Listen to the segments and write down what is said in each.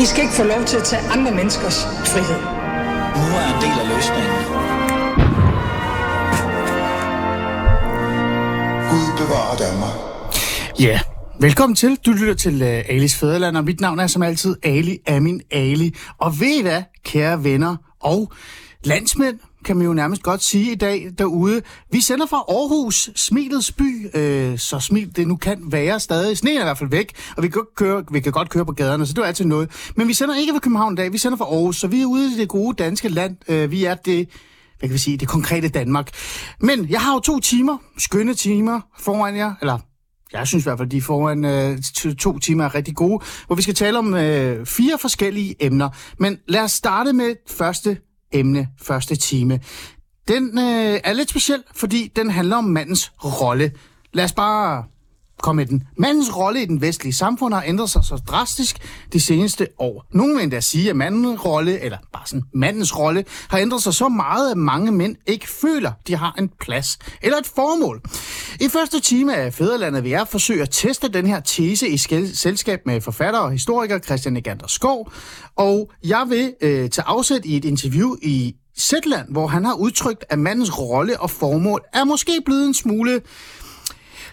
I skal ikke få lov til at tage andre menneskers frihed. Nu er en del af løsningen. Gud bevarer Danmark. Ja, velkommen til. Du lytter til uh, Alis Fæderland, og mit navn er som altid Ali Amin Ali. Og ved I hvad, kære venner og landsmænd, kan man jo nærmest godt sige i dag derude. Vi sender fra Aarhus, Smilets by, øh, så smil det nu kan være stadig. Sneen er i hvert fald væk, og vi kan, køre, vi kan godt køre på gaderne, så det er altid noget. Men vi sender ikke fra København i dag, vi sender fra Aarhus, så vi er ude i det gode danske land. Øh, vi er det hvad kan vi sige, det konkrete Danmark. Men jeg har jo to timer, skønne timer foran jer, eller jeg synes i hvert fald, de foran øh, to, to timer er rigtig gode, hvor vi skal tale om øh, fire forskellige emner. Men lad os starte med første emne, første time. Den øh, er lidt speciel, fordi den handler om mandens rolle. Lad os bare kom med den. Mandens rolle i den vestlige samfund har ændret sig så drastisk de seneste år. Nogle vil endda sige, at mandens rolle, eller bare sådan mandens rolle, har ændret sig så meget, at mange mænd ikke føler, de har en plads eller et formål. I første time af Fæderlandet vil jeg forsøge at teste den her tese i skæl- selskab med forfatter og historiker Christian Egander Skov, og jeg vil øh, tage afsæt i et interview i Zetland, hvor han har udtrykt, at mandens rolle og formål er måske blevet en smule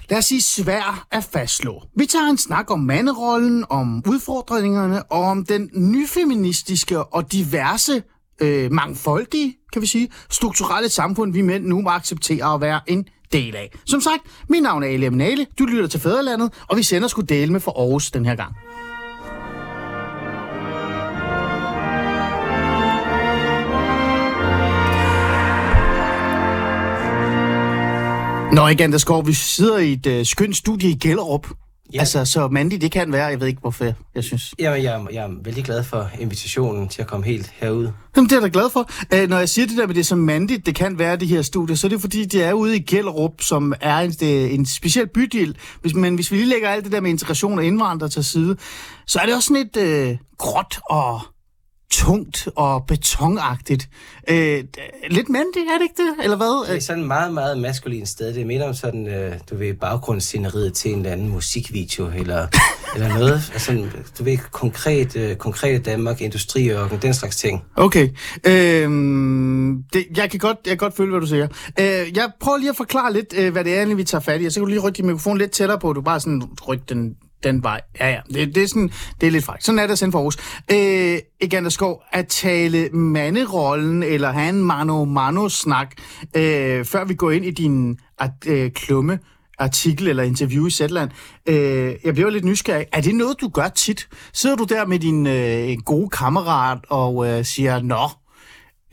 lad os sige, svær at fastslå. Vi tager en snak om manderollen, om udfordringerne og om den nyfeministiske og diverse, øh, mangfoldige, kan vi sige, strukturelle samfund, vi mænd nu må acceptere at være en del af. Som sagt, mit navn er Elia du lytter til Fæderlandet, og vi sender sgu dele med for Aarhus den her gang. Nå, igen, der skår, vi sidder i et øh, skønt studie i Gellerup. Ja. Altså, så mandigt det kan være. Jeg ved ikke, hvorfor jeg synes. Jamen, jeg, er- jeg er vældig glad for invitationen til at komme helt herud. Jamen, det er jeg da glad for. Æ, når jeg siger det der med det, som mandigt det kan være, det her studie, så er det fordi, det er ude i Gellerup, som er en, det, en speciel bydel. Hvis, men hvis vi lige lægger alt det der med integration og indvandrere til side, så er det også sådan et øh, gråt og tungt og betonagtigt. Øh, lidt mandigt, er det ikke det? Eller hvad? Det er sådan et meget, meget maskulin sted. Det minder om sådan, øh, du ved, baggrundssceneriet til en eller anden musikvideo, eller, eller noget. Altså, du ved, konkret, øh, konkrete Danmark, industriørken, den slags ting. Okay. Øhm, det, jeg, kan godt, jeg kan godt føle, hvad du siger. Øh, jeg prøver lige at forklare lidt, øh, hvad det er, vi tager fat i. Og så kan du lige rykke din mikrofon lidt tættere på. Du bare sådan rykke den, den vej. Ja, ja. Det, det, er, sådan, det er lidt frækt. Sådan er det at sende for Aarhus. Øh, Egander Skov, at tale manderollen, eller have en mano-mano-snak, øh, før vi går ind i din at, øh, klumme, artikel eller interview i Zetland. Øh, jeg bliver lidt nysgerrig. Er det noget, du gør tit? Sidder du der med din øh, gode kammerat og øh, siger, Nå,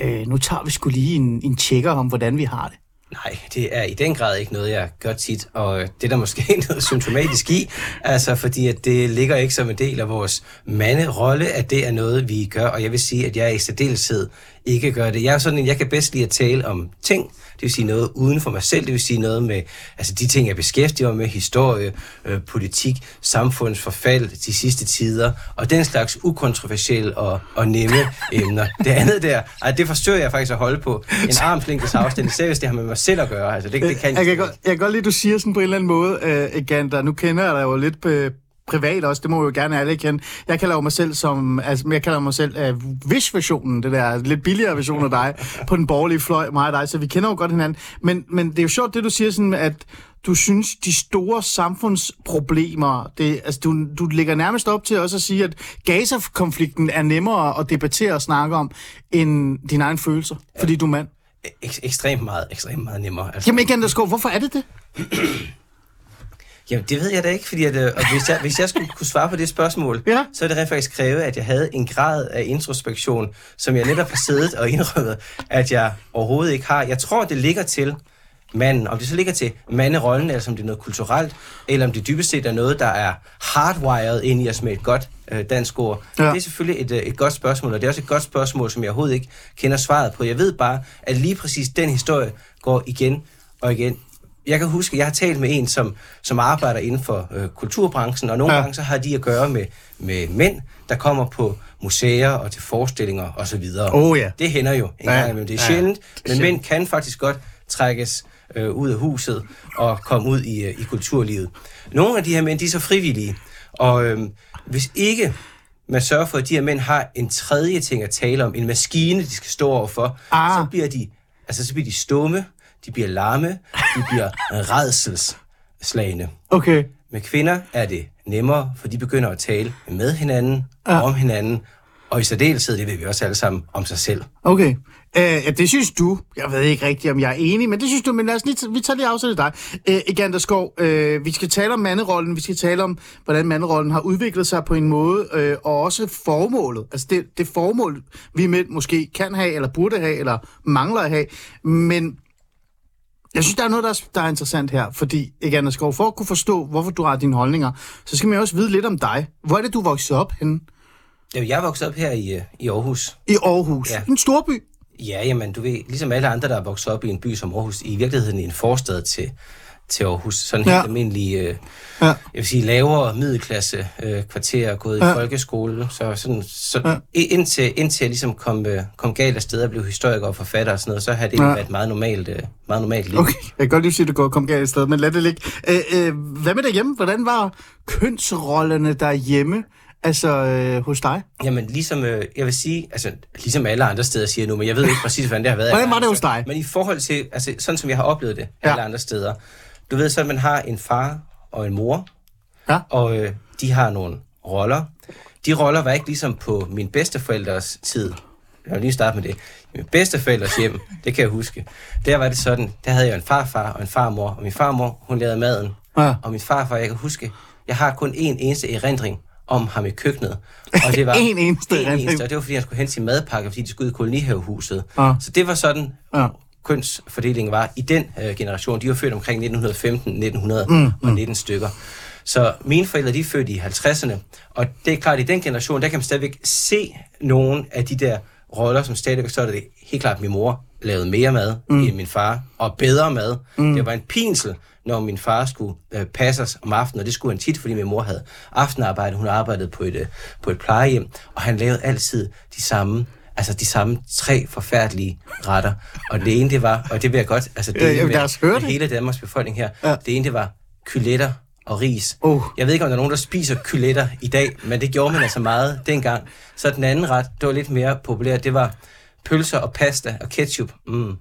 øh, nu tager vi skulle lige en, en tjekker om, hvordan vi har det. Nej, det er i den grad ikke noget, jeg gør tit, og det er der måske noget symptomatisk i, altså fordi at det ligger ikke som en del af vores manderolle, at det er noget, vi gør, og jeg vil sige, at jeg i særdeleshed ikke gør det. Jeg er sådan en, jeg kan bedst lide at tale om ting, det vil sige noget uden for mig selv, det vil sige noget med altså de ting, jeg beskæftiger mig med, historie, øh, politik, samfundsforfald, de sidste tider, og den slags ukontroversielle og, og nemme emner. Det andet der, ej, det forsøger jeg faktisk at holde på en armslængdes afstand, især hvis det har med mig selv at gøre. Altså, det, det kan jeg, kan godt, jeg kan godt lide, at du siger sådan på en eller anden måde, øh, Egander, nu kender jeg dig jo lidt på, privat også, det må jeg jo gerne alle kende. Jeg kalder mig selv som, altså jeg kalder mig selv uh, Wish-versionen, det der lidt billigere version af dig, på den borgerlige fløj, mig og dig, så vi kender jo godt hinanden. Men, men det er jo sjovt, det du siger sådan, at du synes, de store samfundsproblemer, det, altså du, du ligger nærmest op til også at sige, at Gaza-konflikten er nemmere at debattere og snakke om, end dine egne følelser, fordi du er mand. Ek- ekstremt meget, ekstremt meget nemmere. Altså. Jamen igen, Skov, hvorfor er det det? Jamen, det ved jeg da ikke, fordi at, øh, og hvis, jeg, hvis jeg skulle kunne svare på det spørgsmål, Ja. så er det rent faktisk kræve, at jeg havde en grad af introspektion, som jeg netop har siddet og indrømmet, at jeg overhovedet ikke har. Jeg tror, det ligger til manden. Om det så ligger til manderollen, eller om det er noget kulturelt, eller om det dybest set er noget, der er hardwired ind i os med et godt øh, dansk ord. Ja. Ja. Det er selvfølgelig et, øh, et godt spørgsmål, og det er også et godt spørgsmål, som jeg overhovedet ikke kender svaret på. Jeg ved bare, at lige præcis den historie går igen og igen jeg kan huske, at jeg har talt med en, som, som arbejder inden for øh, kulturbranchen, og nogle Ja. gange så har de at gøre med, med mænd, der kommer på museer og til forestillinger osv. Oh ja. Det hænder jo en Ja. gang imellem. Det er Ja. sjældent, men mænd kan faktisk godt trækkes øh, ud af huset og komme ud i, øh, i kulturlivet. Nogle af de her mænd, de er så frivillige, og øh, hvis ikke man sørger for, at de her mænd har en tredje ting at tale om, en maskine, de skal stå overfor, Ah. så bliver de, altså så bliver de stumme, de bliver larme, de bliver redselslagende. Okay. Med kvinder er det nemmere, for de begynder at tale med hinanden, Ja. om hinanden, og i særdeleshed, det ved vi også alle sammen, om sig selv. Okay. Øh, ja, det synes du. Jeg ved ikke rigtigt, om jeg er enig, men det synes du. Men lad os lige, vi tager lige afsæt i dig. Øh, Egander Skov, øh, vi skal tale om manderollen. Vi skal tale om, hvordan manderollen har udviklet sig på en måde, øh, og også formålet. Altså det, det formål, vi mænd måske kan have, eller burde have, eller mangler at have. Men jeg synes, der er noget, der er, der er interessant her. Fordi, Egander Skov, for at kunne forstå, hvorfor du har dine holdninger, så skal man også vide lidt om dig. Hvor er det, du voksede op henne? Ja, Jeg er vokset op her i, øh, i Aarhus. I Aarhus. Ja. En storby. Ja, jamen, du ved, ligesom alle andre, der er vokset op i en by som Aarhus, i virkeligheden i en forstad til, til Aarhus. Sådan helt Ja. ja. almindelig, øh, Ja. jeg vil sige, lavere middelklasse øh, kvarter, gået Ja. i folkeskole. Så, sådan, så Ja. indtil, indtil jeg ligesom kom, øh, kom galt af sted og blev historiker og forfatter og sådan noget, så har det Ja. været et meget normalt, øh, meget normalt liv. Okay, jeg kan godt lige sige, at det går kom galt et sted, men lad det ligge. Øh, øh, hvad med derhjemme? Hvordan var kønsrollerne derhjemme, altså øh, hos dig? Jamen, ligesom, øh, jeg vil sige, altså, ligesom alle andre steder siger nu, men jeg ved ikke præcis, hvordan det har været. Hvordan var det hos dig? Men i forhold til, altså, sådan som jeg har oplevet det Ja. alle andre steder, du ved så, at man har en far og en mor, Ja. og øh, de har nogle roller. De roller var ikke ligesom på min bedsteforældres tid. Jeg vil lige starte med det. I min bedsteforældres hjem, det kan jeg huske. Der var det sådan, der havde jeg en farfar og en farmor, og min farmor, hun lavede maden. Ja. Og min farfar, jeg kan huske, jeg har kun én eneste erindring om ham i køkkenet. Og det var En eneste en erindring. eneste, og det var fordi, han skulle hente sin madpakke, fordi de skulle ud i kolonihavehuset. Ja. Så det var sådan, Ja. Kønsfordelingen var i den øh, generation. De var født omkring 1915-1919 mm. stykker. Så mine forældre, de er født i 50'erne, og det er klart, at i den generation, der kan man stadigvæk se nogle af de der roller, som stadigvæk, så er det helt klart, at min mor lavede mere mad mm. end min far, og bedre mad. Mm. Det var en pinsel, når min far skulle øh, passe os om aftenen, og det skulle han tit, fordi min mor havde aftenarbejde. Hun arbejdede på et, øh, på et plejehjem, og han lavede altid de samme altså de samme tre forfærdelige retter. Og det ene, det var, og det vil jeg godt, altså det Ja, med, med det. hele Danmarks befolkning her, Ja. det ene, det var kyletter og ris. Uh. Jeg ved ikke, om der er nogen, der spiser kyletter i dag, men det gjorde man altså meget dengang. Så den anden ret, det var lidt mere populært, det var pølser og pasta og ketchup. Mm.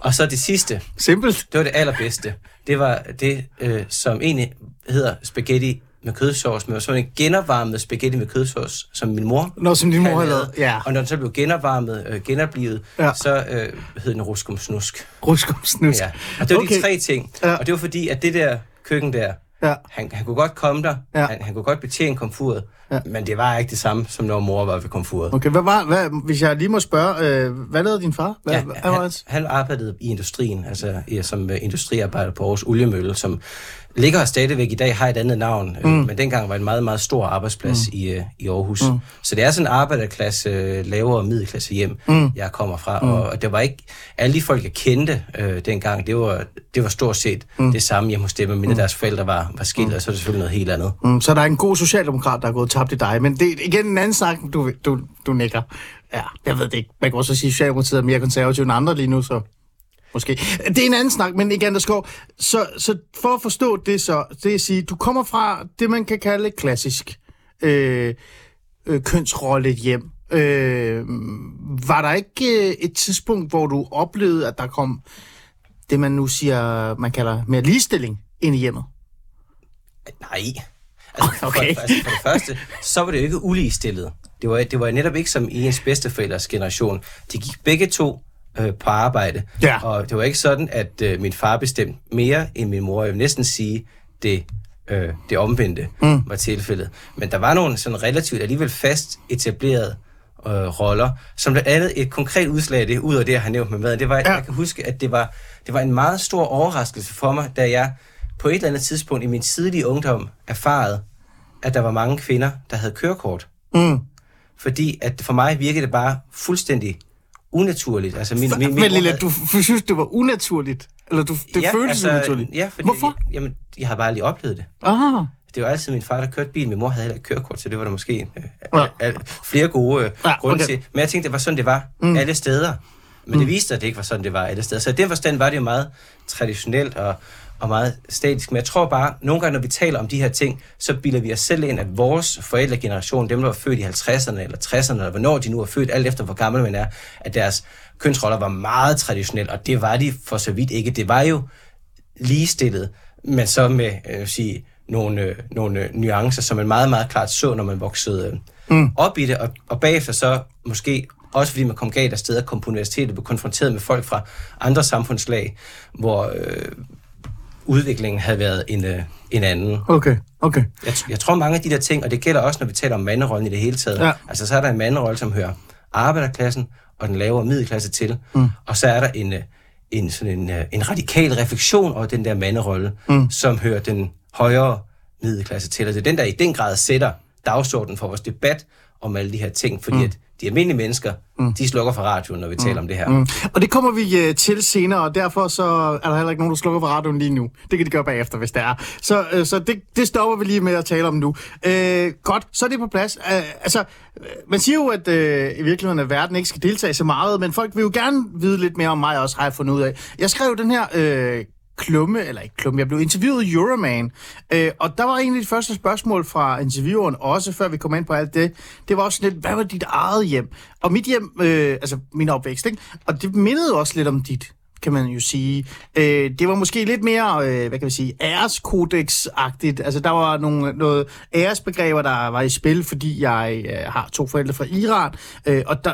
Og så det sidste, Simpelt. det var det allerbedste. Det var det, øh, som egentlig hedder spaghetti med kødsovs, men var sådan en genopvarmet spaghetti med kødsovs, som min mor Nå, som din mor havde lavet. Ja. Og når den så blev genopvarmet, øh, genoplivet, Ja. så øh, hed den ruskum snusk. Ruskum snus. Ja. Og det var okay. De tre ting. Ja. Og det var fordi, at det der køkken der, Ja. han, han kunne godt komme der, Ja. han, han kunne godt betjene komfuret, Ja. men det var ikke det samme, som når mor var ved komfuret. Okay, hvad var, hvad, hvis jeg lige må spørge, øh, hvad lavede din far? Hvad, Ja, hvad var han, hans? han arbejdede i industrien, altså ja, som øh, industriarbejder på Aarhus Oliemølle, som ligger stadigvæk i dag, har et andet navn, mm. øh, men dengang var det en meget, meget stor arbejdsplads mm. i, øh, i Aarhus. Mm. Så det er sådan en arbejderklasse, øh, lavere middelklasse hjem, mm. jeg kommer fra, mm. og det var ikke, alle de folk, jeg kendte øh, dengang, det var, det var stort set mm. det samme hjemme hos dem, men mm. deres forældre var, var skilt, mm. og så er det selvfølgelig noget helt andet. Mm, så der er en god socialdemokrat, der er gået tabt i dig. Men det er igen en anden snak, du, du, du nikker. Ja, jeg ved det ikke. Man kan også sige, at Socialdemokratiet er mere konservativ end andre lige nu, så måske. Det er en anden snak, men igen, der skov. Så, så for at forstå det så, det er at sige, du kommer fra det, man kan kalde klassisk øh, øh, kønsrolle hjem. Øh, var der ikke øh, et tidspunkt, hvor du oplevede, at der kom det, man nu siger, man kalder mere ligestilling ind i hjemmet? Nej. Altså, Okay. for, altså, for det første, så var det jo ikke uligestillet. Det var, det var netop ikke som i ens bedsteforældres generation. De gik begge to øh, på arbejde. Ja. Og det var ikke sådan, at øh, min far bestemte mere end min mor. Jeg vil næsten sige, det, øh, det omvendte mm. var tilfældet. Men der var nogle sådan relativt alligevel fast etablerede øh, roller, som blandt andet et konkret udslag af det, ud af det, jeg har nævnt med maden, det var, ja. jeg kan huske, at det var, det var en meget stor overraskelse for mig, da jeg på et eller andet tidspunkt i min tidlige ungdom erfarede, at der var mange kvinder, der havde kørekort. Mm. Fordi at for mig virkede det bare fuldstændig unaturligt. Altså min, min, min Men Lilla, du synes, det var unaturligt? Eller du, det ja, føltes altså, unaturligt? Ja, fordi, Hvorfor? Jamen, jeg har bare aldrig oplevet det. Ah, Det var altid min far, der kørte bil. Min mor havde heller ikke kørekort, så det var der måske øh, Ja. al, flere gode øh, ja, grunde okay. til. Men jeg tænkte, det var sådan, det var mm. alle steder. Men mm. det viste sig, at det ikke var sådan, det var alle steder. Så i den forstand var det jo meget traditionelt og, og meget statisk. Men jeg tror bare, nogle gange, når vi taler om de her ting, så bilder vi os selv ind, at vores forældregeneration, dem der var født i 50'erne eller 60'erne, eller hvornår de nu er født, alt efter hvor gammel man er, at deres kønsroller var meget traditionelle, og det var de for så vidt ikke. Det var jo ligestillet, men så med øh, sige, nogle, øh, nogle øh, nuancer, som man meget, meget klart så, når man voksede øh, mm. op i det, og, og bagefter så måske også fordi man kom galt af steder, kom på universitetet, blev konfronteret med folk fra andre samfundslag, hvor øh, udviklingen havde været en, øh, en anden. Okay, okay. Jeg, jeg tror mange af de der ting, og det gælder også, når vi taler om manderollen i det hele taget. Ja. Altså så er der en manderolle, som hører arbejderklassen og den lavere middelklasse til, mm. og så er der en, øh, en, sådan en, øh, en radikal refleksion over den der manderolle, mm. som hører den højere middelklasse til. Og det er den, der i den grad sætter dagsordenen for vores debat om alle de her ting, fordi mm. at de almindelige mennesker, mm. de slukker for radioen, når vi taler om det her. Mm. Og det kommer vi uh, til senere, og derfor så er der heller ikke nogen, der slukker for radioen lige nu. Det kan de gøre bagefter, hvis det er. Så, uh, så det, det stopper vi lige med at tale om nu. Uh, godt, så er det på plads. Uh, altså, man siger jo, at uh, i virkeligheden, at verden ikke skal deltage så meget, men folk vil jo gerne vide lidt mere om mig også, har jeg fundet ud af. Jeg skrev den her... Uh, klumme, eller ikke klumme, jeg blev interviewet i Euroman, øh, og der var egentlig det første spørgsmål fra intervieweren, også før vi kom ind på alt det, det var også lidt, hvad var dit eget hjem? Og mit hjem, øh, altså min opvækst, ikke? og det mindede også lidt om dit, kan man jo sige. Øh, det var måske lidt mere, øh, hvad kan vi sige, æreskodex-agtigt. Altså, der var nogle, noget æresbegreber, der var i spil, fordi jeg øh, har to forældre fra Iran, øh, og der,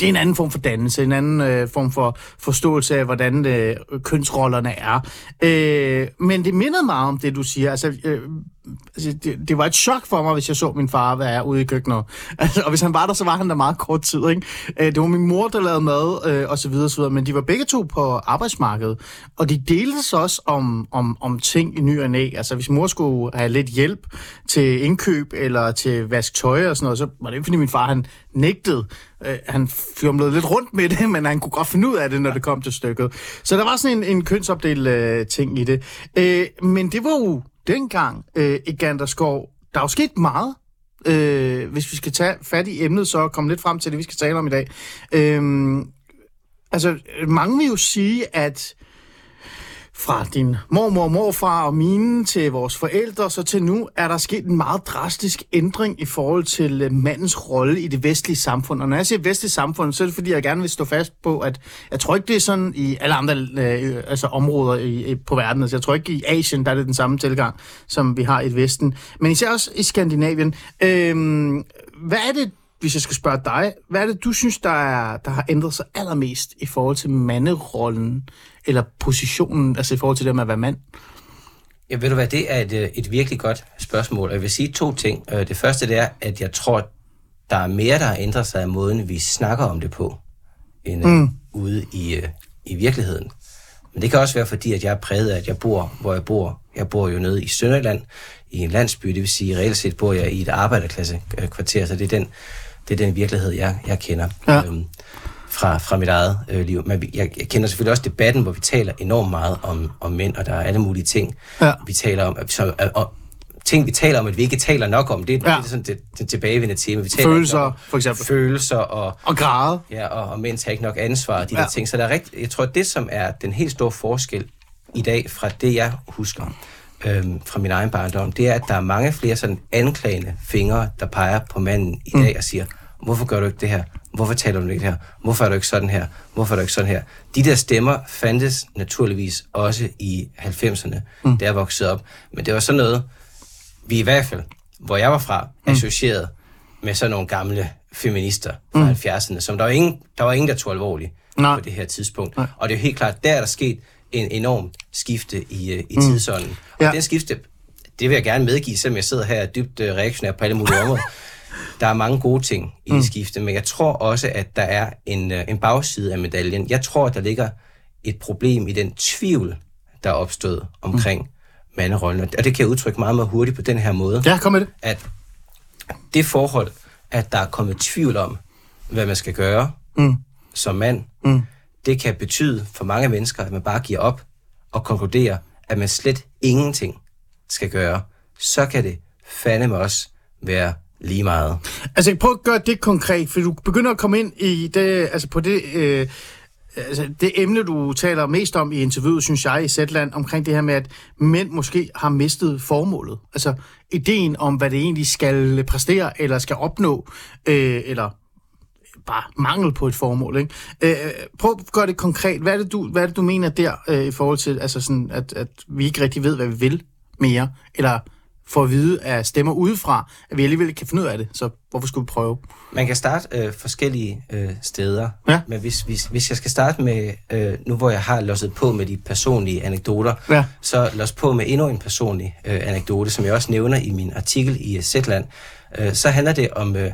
det er en anden form for dannelse, en anden øh, form for forståelse af, hvordan øh, kønsrollerne er. Øh, men det mindede meget om det, du siger. Altså, øh, altså det, det var et chok for mig, hvis jeg så min far være ude i køkkenet. Altså, og hvis han var der, så var han der meget kort tid. Ikke? Øh, det var min mor, der lavede mad, øh, og så videre, så videre. Men de var begge to på arbejdsmarkedet. Og de delte sig også om, om, om ting i ny og næ. Altså, hvis mor skulle have lidt hjælp til indkøb eller til vask tøj og sådan noget, så var det ikke, fordi min far han nægtede. Øh, han fjumlede lidt rundt med det, men han kunne godt finde ud af det, når det kom til stykket. Så der var sådan en, en kønsopdelt øh, ting i det. Øh, men det var jo dengang, øh, i Ganderskov, der er jo sket meget. Øh, hvis vi skal tage fat i emnet, så komme lidt frem til det, vi skal tale om i dag. Øh, altså, mange vil jo sige, at fra din mormor, morfar og mine til vores forældre, så til nu, er der sket en meget drastisk ændring i forhold til øh, mandens rolle i det vestlige samfund. Og når jeg siger vestlige samfund, så er det fordi, jeg gerne vil stå fast på, at jeg tror ikke, det er sådan i alle andre øh, øh altså områder i, i, på verden. Altså, jeg tror ikke, i Asien, der er det den samme tilgang, som vi har i Vesten. Men især også i Skandinavien. Øh, hvad er det, hvis jeg skal spørge dig, hvad er det, du synes, der, er, der har ændret sig allermest i forhold til manderollen, eller positionen, altså i forhold til det med at være mand? Ja, ved du hvad, det er et, øh, et virkelig godt spørgsmål, og jeg vil sige to ting. Øh, det første det er, at jeg tror, der er mere, der har ændret sig af måden, vi snakker om det på, end øh, mm. ude i, i virkeligheden. Men det kan også være, fordi at jeg er præget af, at jeg bor, hvor jeg bor. Jeg bor jo nede i Sønderland, i en landsby, det vil sige, reelt set bor jeg i et arbejderklasse kvarter, så det er den det er den virkelighed, jeg, jeg kender ja. øhm, fra, fra mit eget øh, liv. Men jeg, jeg kender selvfølgelig også debatten, hvor vi taler enormt meget om, om mænd, og der er alle mulige ting, ja. vi taler om. Så, og, ting, vi taler om, at vi ikke taler nok om, det, ja. det er sådan det, det tilbagevendende tema. Vi taler følelser, om, for eksempel. Følelser og... Og grade. Ja, og, og mænd tager ikke nok ansvar, de ja. der ting. Så der er rigt, jeg tror, det som er den helt store forskel i dag fra det, jeg husker, øhm, fra min egen barndom, det er, at der er mange flere sådan anklagende fingre, der peger på manden i dag mm. og siger, Hvorfor gør du ikke det her? Hvorfor taler du ikke det her? Hvorfor er du ikke sådan her? Hvorfor er du ikke sådan her? De der stemmer fandtes naturligvis også i 90'erne, mm. da jeg voksede op. Men det var sådan noget, vi i hvert fald, hvor jeg var fra, mm. associeret med sådan nogle gamle feminister fra mm. 70'erne, som der var ingen, der var ingen, der tog alvorligt Nej. på det her tidspunkt. Nej. Og det er jo helt klart, der er der sket en enorm skifte i, øh, i mm. tidsånden. Og ja. den skifte, det vil jeg gerne medgive, selvom jeg sidder her dybt øh, reaktionær på alle mulige områder. der er mange gode ting i mm. skifte, men jeg tror også, at der er en, øh, en bagside af medaljen. Jeg tror, at der ligger et problem i den tvivl, der er opstået omkring mm. manderollen. Og det kan jeg udtrykke meget, meget hurtigt på den her måde. Ja, kom med det. At det forhold, at der er kommet tvivl om, hvad man skal gøre mm. som mand, mm det kan betyde for mange mennesker, at man bare giver op og konkluderer, at man slet ingenting skal gøre. Så kan det fandeme også være lige meget. Altså, prøv at gøre det konkret, for du begynder at komme ind i det, altså på det, øh, altså, det emne, du taler mest om i interviewet, synes jeg, i Zetland, omkring det her med, at mænd måske har mistet formålet. Altså, ideen om, hvad det egentlig skal præstere, eller skal opnå, øh, eller bare mangel på et formål. Ikke? Øh, prøv at gøre det konkret. Hvad er det, du, hvad er det, du mener der, øh, i forhold til, altså sådan, at, at vi ikke rigtig ved, hvad vi vil mere, eller for at vide af stemmer udefra, at vi alligevel kan finde ud af det, så hvorfor skulle vi prøve? Man kan starte øh, forskellige øh, steder, Ja. men hvis, hvis, hvis jeg skal starte med, øh, nu hvor jeg har losset på med de personlige anekdoter, Ja. så los på med endnu en personlig øh, anekdote, som jeg også nævner i min artikel i Zetland. Øh, så handler det om øh,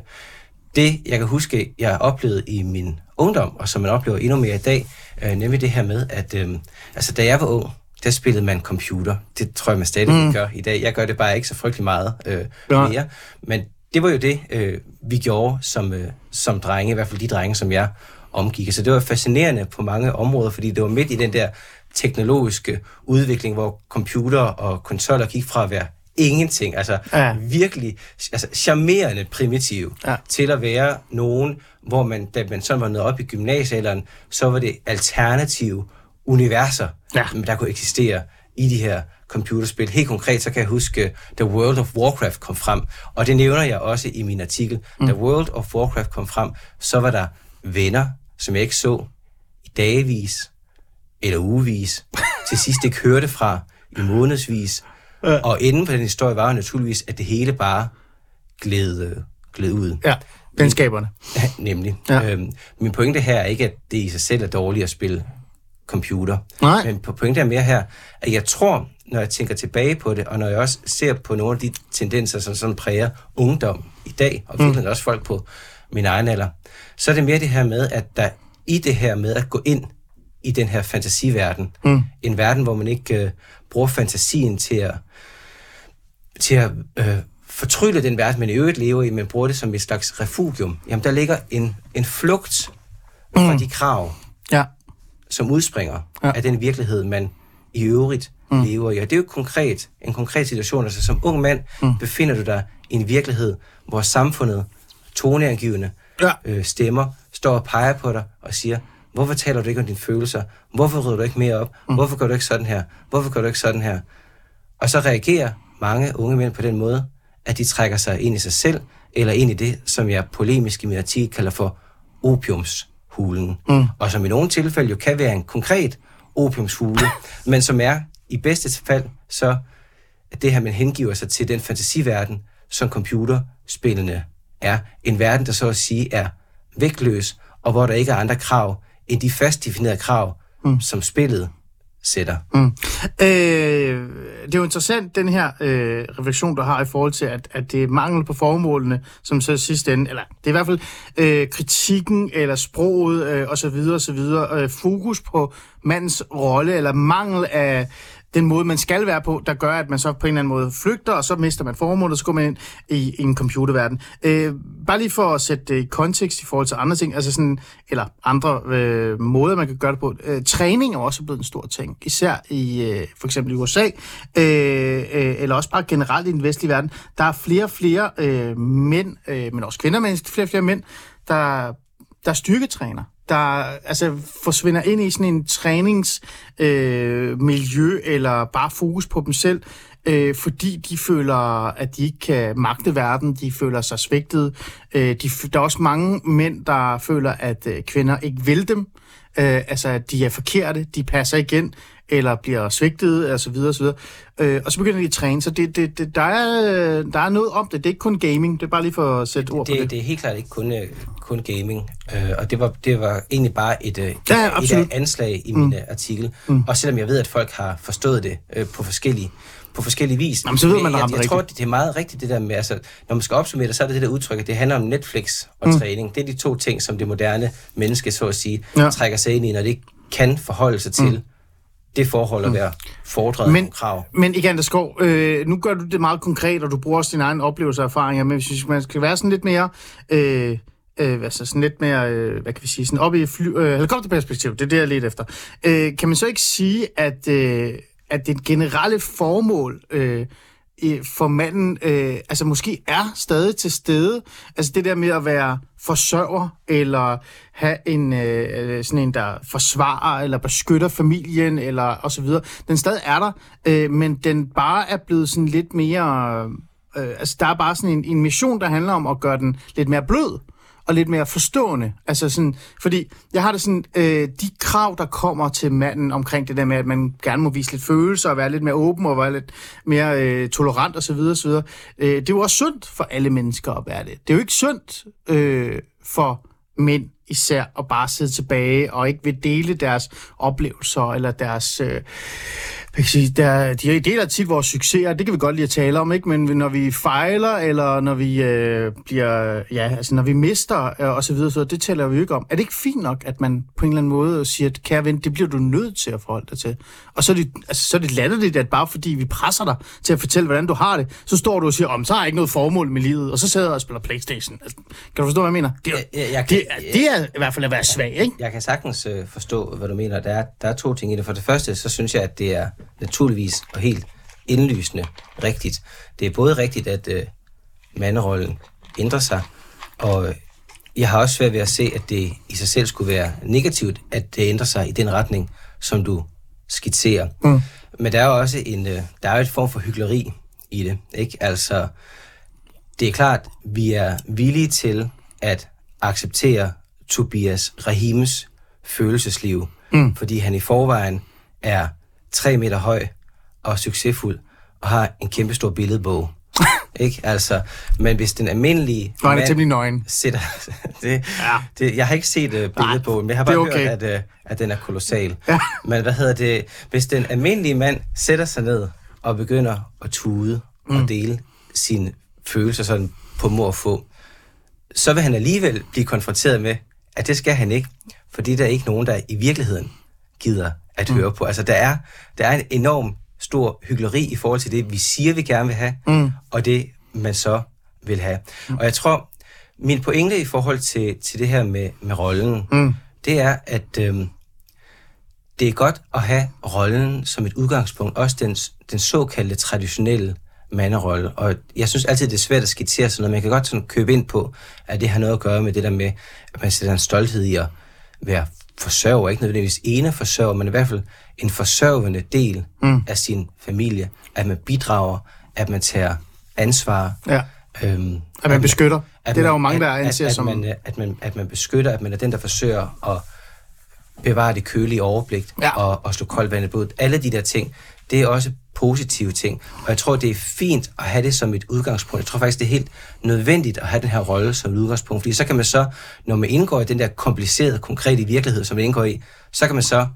det, jeg kan huske, jeg oplevede i min ungdom, og som man oplever endnu mere i dag, øh, nemlig det her med, at øh, altså, da jeg var ung, der spillede man computer. Det tror jeg, man stadig mm. gør i dag. Jeg gør det bare ikke så frygtelig meget øh, Ja. mere. Men det var jo det, øh, vi gjorde som, øh, som drenge, i hvert fald de drenge, som jeg omgik. Så det var fascinerende på mange områder, fordi det var midt i den der teknologiske udvikling, hvor computer og konsoller gik fra at være ingenting, altså Ja. virkelig altså, charmerende primitiv, Ja. ja. til at være nogen, hvor man, da man sådan var nået op i gymnasiealderen, så var det alternative universer, Ja. der kunne eksistere i de her computerspil. Helt konkret, så kan jeg huske, da World of Warcraft kom frem, og det nævner jeg også i min artikel. Mm. Da World of Warcraft kom frem, så var der venner, som jeg ikke så i dagevis eller ugevis. Til sidst ikke hørte fra i månedsvis. Og inden for den historie var jo naturligvis, at det hele bare gled, øh, gled ud. Ja, venskaberne. Nemlig. Ja. Ja. Øhm, min pointe her er ikke, at det i sig selv er dårligt at spille computer. Nej. Men på pointe er mere her, at jeg tror, når jeg tænker tilbage på det, og når jeg også ser på nogle af de tendenser, som sådan præger ungdom i dag, og virkelig mm. også folk på min egen alder, så er det mere det her med, at der i det her med at gå ind i den her fantasiverden, mm. en verden, hvor man ikke øh, bruger fantasien til at til at øh, fortrylle den verden, man i øvrigt lever i, men bruger det som et slags refugium, jamen der ligger en, en flugt fra Mm. de krav, Ja. som udspringer Ja. af den virkelighed, man i øvrigt mm. lever i. Og det er jo konkret, en konkret situation. Altså som ung mand mm. befinder du dig i en virkelighed, hvor samfundet, toneangivende Ja. øh, stemmer, står og peger på dig og siger, hvorfor taler du ikke om dine følelser? Hvorfor rydder du ikke mere op? Mm. Hvorfor gør du ikke sådan her? Hvorfor gør du ikke sådan her? Og så reagerer mange unge mænd på den måde, at de trækker sig ind i sig selv, eller ind i det, som jeg polemisk i min artikel kalder for opiumshulen. Mm. Og som i nogle tilfælde jo kan være en konkret opiumshule, men som er i bedste fald så at det her, man hengiver sig til den fantasiverden, som computerspillene er. En verden, der så at sige er vægtløs, og hvor der ikke er andre krav end de fast definerede krav, mm. som spillet sætter. Mm. Øh, det er jo interessant, den her øh, refleksion, du har i forhold til, at, at det er mangel på formålene, som så sidste ende, eller det er i hvert fald øh, kritikken, eller sproget, øh, osv., osv., øh, fokus på mandens rolle, eller mangel af den måde, man skal være på, der gør, at man så på en eller anden måde flygter, og så mister man formålet, og så går man ind i, i en computerverden. Øh, bare lige for at sætte det i kontekst i forhold til andre ting, altså sådan, eller andre øh, måder, man kan gøre det på. Øh, træning er også blevet en stor ting, især i øh, for eksempel i USA, øh, øh, eller også bare generelt i den vestlige verden. Der er flere og flere øh, mænd, øh, men også kvinder, men flere og flere mænd, der, der styrketræner der altså, forsvinder ind i sådan en træningsmiljø, øh, miljø, eller bare fokus på dem selv, øh, fordi de føler, at de ikke kan magte verden, de føler sig svigtet. Øh, de, der er også mange mænd, der føler, at øh, kvinder ikke vil dem, øh, altså at de er forkerte, de passer igen, eller bliver svigtet, og så videre, og så videre. Øh, og så begynder de at træne, så det, det, det, der, er, der er noget om det. Det er ikke kun gaming, det er bare lige for at sætte ord på det, det. det er helt klart ikke kun, øh, kun gaming, øh, og det var, det var egentlig bare et, øh, et, Ja, et absolut. af anslag i min mm. artikel, mm. og selvom jeg ved, at folk har forstået det øh, på forskellige på forskellige vis. Jamen, så ved man, jeg, jeg, jeg tror, det, det er meget rigtigt det der med, altså, når man skal opsummere det, så er det det der udtryk, at det handler om Netflix og mm. træning. Det er de to ting, som det moderne menneske, så at sige, ja. trækker sig ind i, når det ikke kan forholde sig til mm. Det forhold at være fordret Men- men, krav. Men igen, der skov, øh, nu gør du det meget konkret, og du bruger også dine egne oplevelser og erfaringer, men hvis man skal være sådan lidt mere... Øh, øh, altså sådan lidt mere, øh, hvad kan vi sige, sådan op i fly, øh, helikopterperspektiv, det er det, jeg lidt efter. Øh, kan man så ikke sige, at, øh, at det generelle formål øh, øh, for manden, øh, altså måske er stadig til stede. Altså det der med at være forsørger, eller have en øh, sådan en, der forsvarer, eller beskytter familien, eller og så videre. Den stadig er der, øh, men den bare er blevet sådan lidt mere... Øh, altså der er bare sådan en, en mission, der handler om at gøre den lidt mere blød og lidt mere forstående. Altså sådan, fordi jeg har det sådan, øh, de krav, der kommer til manden omkring det der med, at man gerne må vise lidt følelser og være lidt mere åben og være lidt mere øh, tolerant osv. osv. Øh, det er jo også sundt for alle mennesker at være det. Det er jo ikke sundt øh, for mænd især at bare sidde tilbage og ikke vil dele deres oplevelser eller deres... Øh, kan sige, der, de deler tit vores succeser, det kan vi godt lide at tale om, ikke? men når vi fejler, eller når vi øh, bliver, ja, altså når vi mister, øh, og så videre, så det taler vi jo ikke om. Er det ikke fint nok, at man på en eller anden måde siger, at kære ven, det bliver du nødt til at forholde dig til? Og så er det, altså, så er det latterligt, at bare fordi vi presser dig til at fortælle, hvordan du har det, så står du og siger, om så har jeg ikke noget formål med livet, og så sidder jeg og spiller Playstation. Altså, kan du forstå, hvad jeg mener? Det er, Jeg- jeg- jeg kan- det, er, det er i hvert fald at være svag, ikke? Jeg kan sagtens øh, forstå, hvad du mener. Der er, der er to ting i det. For det første, så synes jeg, at det er naturligvis og helt indlysende rigtigt. Det er både rigtigt, at øh, manderollen ændrer sig, og øh, jeg har også svært ved at se, at det i sig selv skulle være negativt, at det ændrer sig i den retning, som du skitserer. Mm. Men der er jo også en, øh, der er et form for hyggeleri i det. Ikke? Altså, det er klart, vi er villige til at acceptere Tobias Rahimes følelsesliv, mm. fordi han i forvejen er tre meter høj og succesfuld og har en kæmpe stor billedbog. ikke? Altså, men hvis den almindelige Nå, han er mand temmelig nøgen. sætter... det, Ja. det, jeg har ikke set uh, billedbogen, men jeg har bare okay. hørt, at, uh, at den er kolossal. Ja. Men hvad hedder det? Hvis den almindelige mand sætter sig ned og begynder at tude mm. og dele sine følelser sådan på mor og få, så vil han alligevel blive konfronteret med, at det skal han ikke, fordi der er ikke nogen, der i virkeligheden gider at mm. høre på. Altså, der er, der er en enorm stor hyggeleri i forhold til det, vi siger, vi gerne vil have, mm. og det, man så vil have. Mm. Og jeg tror, min pointe i forhold til, til det her med, med rollen, mm. det er, at øhm, det er godt at have rollen som et udgangspunkt, også den, den såkaldte traditionelle manderolle. Og jeg synes altid, det er svært at skitsere sådan noget. Man kan godt sådan købe ind på, at det har noget at gøre med det der med, at man sætter en stolthed i at være forsørger. Ikke nødvendigvis ene forsørger, men i hvert fald en forsørgende del mm. af sin familie. At man bidrager, at man tager ansvar. Ja. Øm, At man beskytter. at Det er der man- jo mange, der at, anser at, som- At man, øh, at, man, at man beskytter, at man er den, der forsøger at bevare det kølige overblik Ja. og, og slå koldt vand i blodet. Alle de der ting, det er også positive ting. Og jeg tror, det er fint at have det som et udgangspunkt. Jeg tror faktisk, det er helt nødvendigt at have den her rolle som et udgangspunkt. Fordi så kan man så, når man indgår i den der komplicerede, konkrete virkelighed, som man indgår i, så kan man så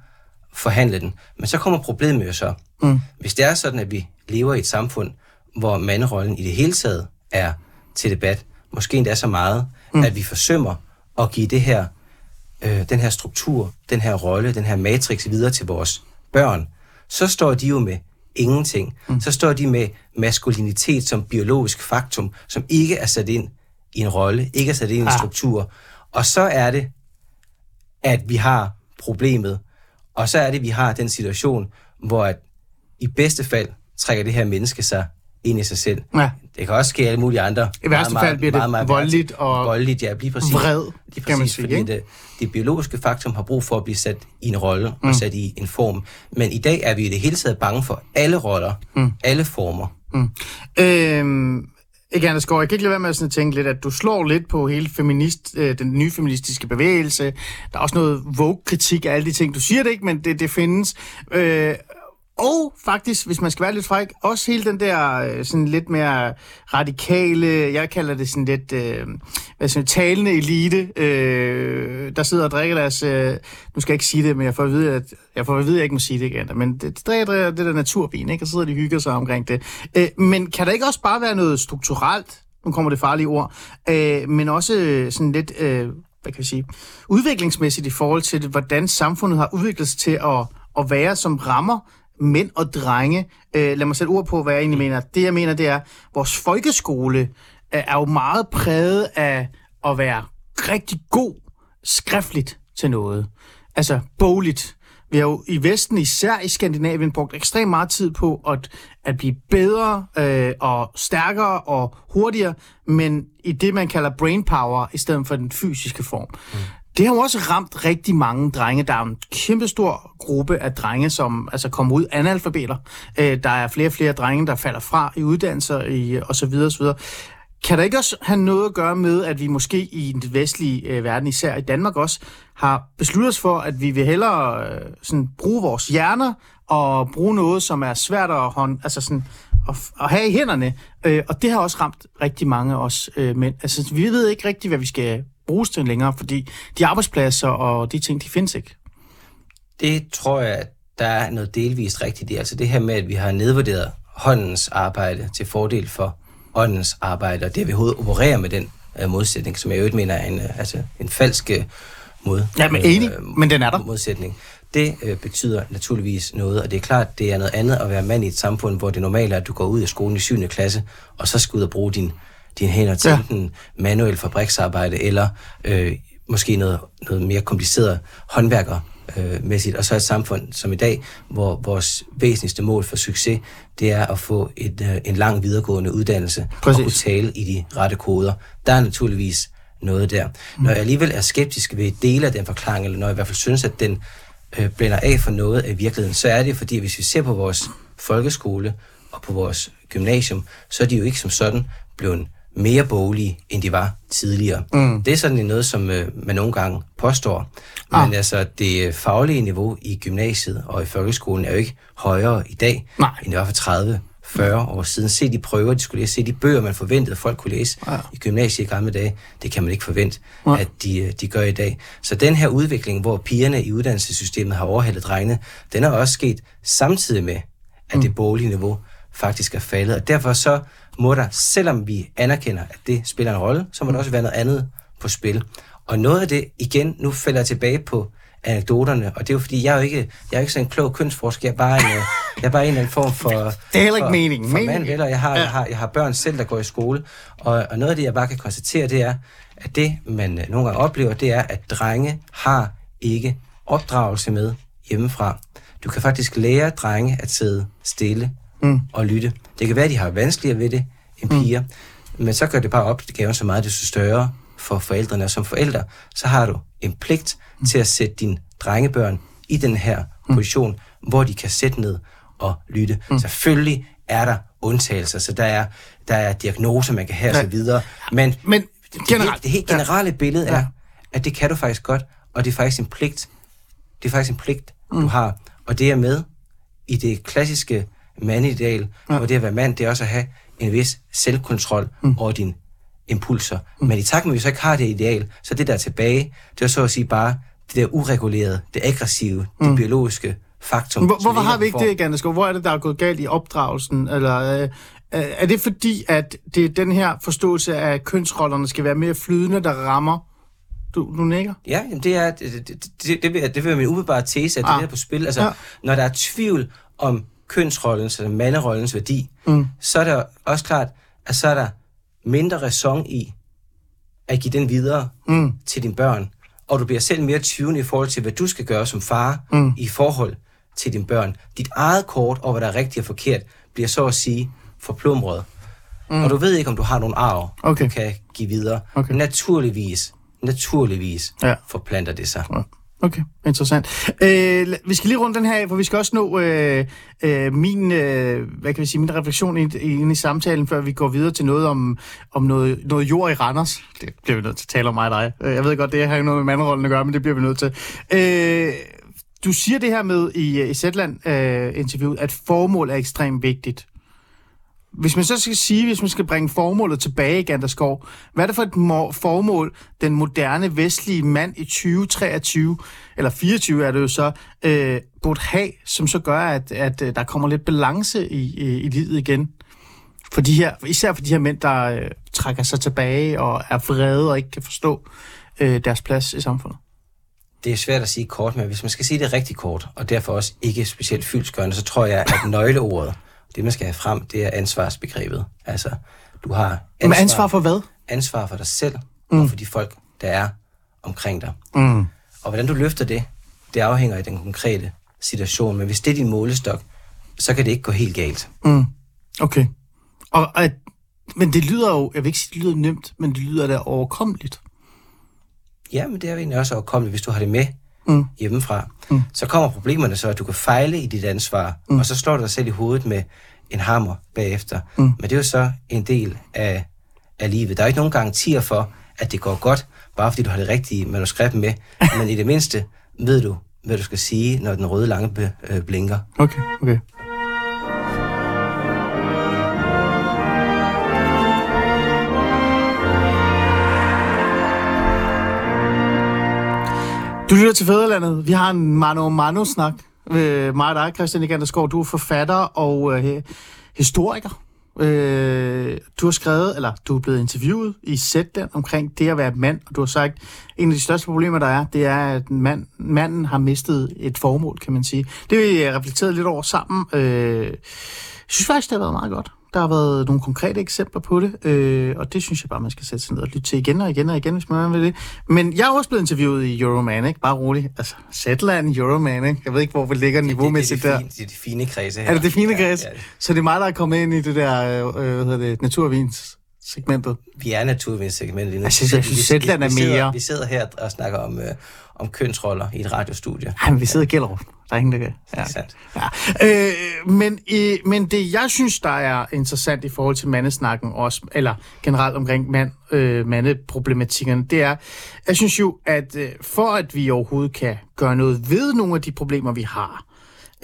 forhandle den. Men så kommer problemet jo så. Mm. Hvis det er sådan, at vi lever i et samfund, hvor manderollen i det hele taget er til debat, måske endda så meget, mm. at vi forsømmer at give det her, øh, den her struktur, den her rolle, den her matrix videre til vores børn, så står de jo med ingenting. Mm. Så står de med maskulinitet som biologisk faktum, som ikke er sat ind i en rolle, ikke er sat ind i en Ah. struktur. Og så er det, at vi har problemet, og så er det, at vi har den situation, hvor at i bedste fald trækker det her menneske sig ind i sig selv. Ja. Det kan også ske alle mulige andre. I værste fald bliver det voldeligt og voldeligt, ja, lige præcis. vred, lige præcis, kan man sige, fordi ikke? det, det biologiske faktum har brug for at blive sat i en rolle mm. og sat i en form. Men i dag er vi i det hele taget bange for alle roller, mm. alle former. Øhm, ikke Anders Gaard, jeg kan ikke lade være med at sådan tænke lidt, at du slår lidt på hele feminist, øh, den nye feministiske bevægelse. Der er også noget Vogue-kritik af alle de ting. Du siger det ikke, men det, det findes. Øh, og faktisk, hvis man skal være lidt fræk, også hele den der øh, sådan lidt mere radikale, jeg kalder det sådan lidt, øh, hvad sådan, talende elite, øh, der sidder og drikker deres, øh, nu skal jeg ikke sige det, men jeg får at vide, at jeg, får at, vide, at jeg ikke må sige det igen, men det, de drikker, drikker det der naturvin, ikke? og sidder de hygger sig omkring det. Øh, men kan der ikke også bare være noget strukturelt, nu kommer det farlige ord, øh, men også øh, sådan lidt, øh, hvad kan jeg sige, udviklingsmæssigt i forhold til, det, hvordan samfundet har udviklet sig til at, at være, som rammer mænd og drenge. Øh, lad mig sætte ord på, hvad jeg egentlig mener. Det, jeg mener, det er, at vores folkeskole øh, er jo meget præget af at være rigtig god skriftligt til noget. Altså bogligt. vi har jo i Vesten, især i Skandinavien, brugt ekstremt meget tid på at, at blive bedre øh, og stærkere og hurtigere, men i det, man kalder brain power, i stedet for den fysiske form. Mm. Det har jo også ramt rigtig mange drenge. Der er en kæmpestor gruppe af drenge, som altså kommer ud analfabeter. Øh, der er flere og flere drenge, der falder fra i uddannelser i, og så videre, og så videre. Kan der ikke også have noget at gøre med, at vi måske i den vestlige øh, verden, især i Danmark også, har besluttet os for, at vi vil hellere øh, sådan, bruge vores hjerner og bruge noget, som er svært at, hånd, altså sådan, at, at have i hænderne. Øh, og det har også ramt rigtig mange af os øh, mænd. Altså, vi ved ikke rigtig, hvad vi skal bruges til længere, fordi de arbejdspladser og de ting, de findes ikke. Det tror jeg, der er noget delvist rigtigt i. Altså det her med, at vi har nedvurderet håndens arbejde til fordel for åndens arbejde, og det vi overhovedet opererer med den uh, modsætning, som jeg jo ikke mener er en, uh, altså en falsk uh, mod, Ja, men enig, men den er der. modsætning. Det øh, betyder naturligvis noget, og det er klart, det er noget andet at være mand i et samfund, hvor det normale er, at du går ud af skolen i 7. klasse, og så skal ud og bruge din, dine hænder til Ja. enten manuel fabriksarbejde, eller øh, måske noget, noget mere kompliceret håndværker øh, mæssigt, og så et samfund som i dag, hvor vores væsentligste mål for succes, det er at få et, øh, en lang videregående uddannelse Præcis. og kunne tale i de rette koder. Der er naturligvis noget der. Når jeg alligevel er skeptisk ved dele af den forklaring, eller når jeg i hvert fald synes, at den øh, blænder af for noget af virkeligheden, så er det fordi, hvis vi ser på vores folkeskole og på vores gymnasium, så er de jo ikke som sådan blevet mere boglige, end de var tidligere. Mm. Det er sådan noget, som øh, man nogle gange påstår. Men Ah. altså, det faglige niveau i gymnasiet og i folkeskolen er jo ikke højere i dag, Nej. end det var for 30 40 år siden. Se de prøver, de skulle læse, se de bøger, man forventede, at folk kunne læse Ja. i gymnasiet i gamle dage. Det kan man ikke forvente, Nej. at de, øh, de gør i dag. Så den her udvikling, hvor pigerne i uddannelsessystemet har overhældet drengene, den er også sket samtidig med, at Mm. det boglige niveau faktisk er faldet. Og derfor så må der, selvom vi anerkender, at det spiller en rolle, så må der også være noget andet på spil. Og noget af det, igen, nu falder jeg tilbage på anekdoterne, og det er jo fordi, jeg er jo ikke, jeg er ikke sådan en klog kønsforsker, jeg er bare en, øh, jeg er bare en eller anden form for... Det er heller ikke for, meningen. For mand, eller jeg har, jeg, har, jeg har børn selv, der går i skole, og, og noget af det, jeg bare kan konstatere, det er, at det, man øh, nogle gange oplever, det er, at drenge har ikke opdragelse med hjemmefra. Du kan faktisk lære drenge at sidde stille mm. og lytte. Det kan være, at de har vanskeligere ved det end piger, mm. men så gør det bare op, det gaven så meget, desto større for forældrene. Og som forældre, så har du en pligt mm. til at sætte dine drengebørn i den her position, hvor de kan sætte ned og lytte. Mm. Selvfølgelig er der undtagelser, så der er, der er diagnoser, man kan have Ja. osv., videre. Men, Men det, generelt- det, det helt ja. generelle billede er, Ja. at det kan du faktisk godt, og det er faktisk en pligt. Det er faktisk en pligt, mm. du har. Og det er med i det klassiske mandideal, ja. hvor det at være mand, det er også at have en vis selvkontrol mm. over dine impulser. Mm. Men i takt med, at vi så ikke har det ideal, så det der er tilbage, det er så at sige bare det der uregulerede, det aggressive, mm. det biologiske faktum. Hvor, hvorfor har vi ikke for- det, Gandesko? Hvor er det, der er gået galt i opdragelsen? Eller, øh, er det fordi, at det er den her forståelse af, at kønsrollerne skal være mere flydende, der rammer? Du, du nikker? Ja, jamen det er det, det, det, det, vil, det vil være min umiddelbare tese, at det Ah. er der på spil. Altså, Ja. ja. når der er tvivl om kønsrollens eller manderollens værdi, mm. så er der også klart, at så er der mindre ræson i at give den videre mm. til dine børn. Og du bliver selv mere tvivlende i forhold til, hvad du skal gøre som far mm. i forhold til dine børn. Dit eget kort over, hvad der er rigtigt og forkert, bliver så at sige forplumret. Mm. Og du ved ikke, om du har nogle arv, Okay. du kan give videre. Okay. Naturligvis, naturligvis Ja. forplanter det sig. Ja. Okay, interessant. Øh, vi skal lige runde den her af, for vi skal også nå øh, øh, min, øh, hvad kan vi sige, min refleksion ind, ind i samtalen, før vi går videre til noget om, om noget, noget jord i Randers. Det bliver vi nødt til at tale om mig og dig. Øh, jeg ved godt, det har ikke noget med mandrollen at gøre, men det bliver vi nødt til. Øh, du siger det her med i, øh, i Zetland-interviewet, øh, at formål er ekstremt vigtigt. Hvis man så skal sige, hvis man skal bringe formålet tilbage i Ganderskov, hvad er det for et formål, den moderne vestlige mand i 2023, eller 24 er det jo så, øh, burde have, som så gør, at, at øh, der kommer lidt balance i, i, i livet igen? For de her, især for de her mænd, der øh, trækker sig tilbage og er vrede og ikke kan forstå øh, deres plads i samfundet. Det er svært at sige kort, men hvis man skal sige det rigtig kort, og derfor også ikke specielt fyldskørende, så tror jeg, at nøgleordet, det man skal have frem, det er ansvarsbegrebet. Altså, du har ansvar, Men ansvar for hvad? ansvar for dig selv, mm. og for de folk, der er omkring dig. Mm. Og hvordan du løfter det, det afhænger af den konkrete situation. Men hvis det er din målestok, så kan det ikke gå helt galt. Mm. Okay. Og, og, men det lyder jo, jeg vil ikke sige, det lyder nemt, men det lyder da overkommeligt. Ja, men det er jo egentlig også overkommeligt, hvis du har det med Mm. hjemmefra. Mm. Så kommer problemerne så, at du kan fejle i dit ansvar, mm. og så slår du dig selv i hovedet med en hammer bagefter. Mm. Men det er jo så en del af, af livet. Der er ikke nogen garantier for, at det går godt, bare fordi du har det rigtige manuskript med. Men i det mindste ved du, hvad du skal sige, når den røde lampe øh, blinker. Okay, okay. Du lytter til Fæderlandet. Vi har en mano mano snak med mig og dig, Christian Iganderskov. Du er forfatter og øh, historiker. Øh, du har skrevet, eller du er blevet interviewet i Zetland omkring det at være mand, og du har sagt, at en af de største problemer, der er, det er, at mand, manden har mistet et formål, kan man sige. Det har vi øh, reflekteret lidt over sammen. Øh, jeg synes faktisk, det har været meget godt. Der har været nogle konkrete eksempler på det, øh, og det synes jeg bare, man skal sætte sig ned og lytte til igen og igen og igen, hvis man vil det. Men jeg er også blevet interviewet i Euroman, ikke? Bare roligt. Altså, Zetland, Euroman, ikke? Jeg ved ikke, hvor vi ligger niveaumæssigt det, der. det, det, det er de fine kredse her. Er det det fine græs? Ja, ja. Så det er mig, der er kommet ind i det der, øh, hvad hedder det, naturvins segmentet. Vi er lige nu. Jeg synes- jeg synes, Zetland er vi sidder, mere. Vi sidder her og snakker om, øh, om kønsroller i et radiostudie. Ej, men vi sidder i Gellerup. Der er ingen, der kan. Ja. Ja. Øh, men, øh, men det, jeg synes, der er interessant i forhold til mandesnakken også, eller generelt omkring mand, øh, mandeproblematikkerne, det er, jeg synes jo, at øh, for at vi overhovedet kan gøre noget ved nogle af de problemer, vi har,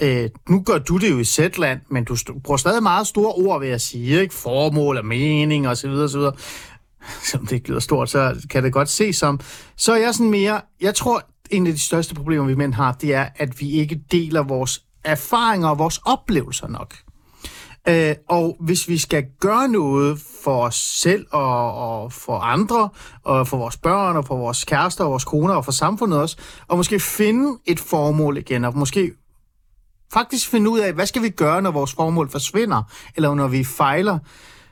Øh, nu gør du det jo i Zetland, men du st- bruger stadig meget store ord, vil jeg sige, ikke? Formål og mening og så videre, og så videre. Selvom det ikke lyder stort, så kan det godt se som. Så er jeg sådan mere, jeg tror, en af de største problemer, vi mænd har, det er, at vi ikke deler vores erfaringer og vores oplevelser nok. Øh, og hvis vi skal gøre noget for os selv og, og for andre, og for vores børn og for vores kærester og vores koner og for samfundet også, og måske finde et formål igen, og måske faktisk finde ud af, hvad skal vi gøre, når vores formål forsvinder, eller når vi fejler,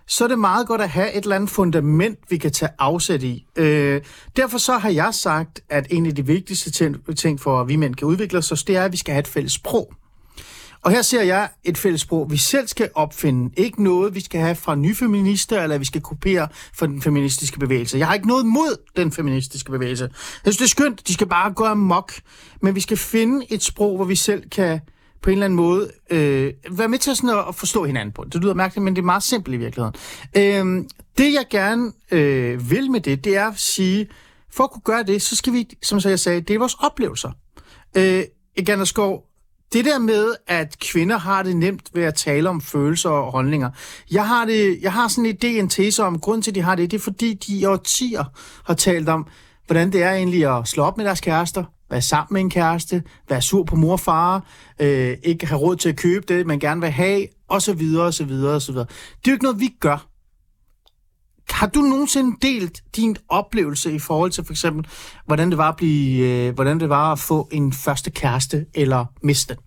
så er det meget godt at have et eller andet fundament, vi kan tage afsæt i. Øh, derfor så har jeg sagt, at en af de vigtigste ting- for, at vi mænd kan udvikle os, det er, at vi skal have et fælles sprog. Og her ser jeg et fælles sprog, vi selv skal opfinde. Ikke noget, vi skal have fra nyfeminister, eller vi skal kopiere fra den feministiske bevægelse. Jeg har ikke noget mod den feministiske bevægelse. Jeg synes, det er skønt. De skal bare gå amok. Men vi skal finde et sprog, hvor vi selv kan på en eller anden måde øh, være med til sådan at, at forstå hinanden på. Det lyder mærkeligt, men det er meget simpelt i virkeligheden. Øh, det, jeg gerne øh, vil med det, det er at sige, for at kunne gøre det, så skal vi, som så jeg sagde, det er vores oplevelser. Øh, Egander Skov, det der med, at kvinder har det nemt ved at tale om følelser og holdninger. Jeg har, det, jeg har sådan en idé, en tese om, grund til, at de har det, det er fordi, de i årtier har talt om, hvordan det er egentlig at slå op med deres kærester, være sammen med en kæreste, være sur på mor og far, øh, ikke have råd til at købe det, man gerne vil have, og så videre, og så videre, og så videre. Det er jo ikke noget, vi gør. Har du nogensinde delt din oplevelse i forhold til for eksempel, hvordan det var at, blive, øh, hvordan det var at få en første kæreste eller miste?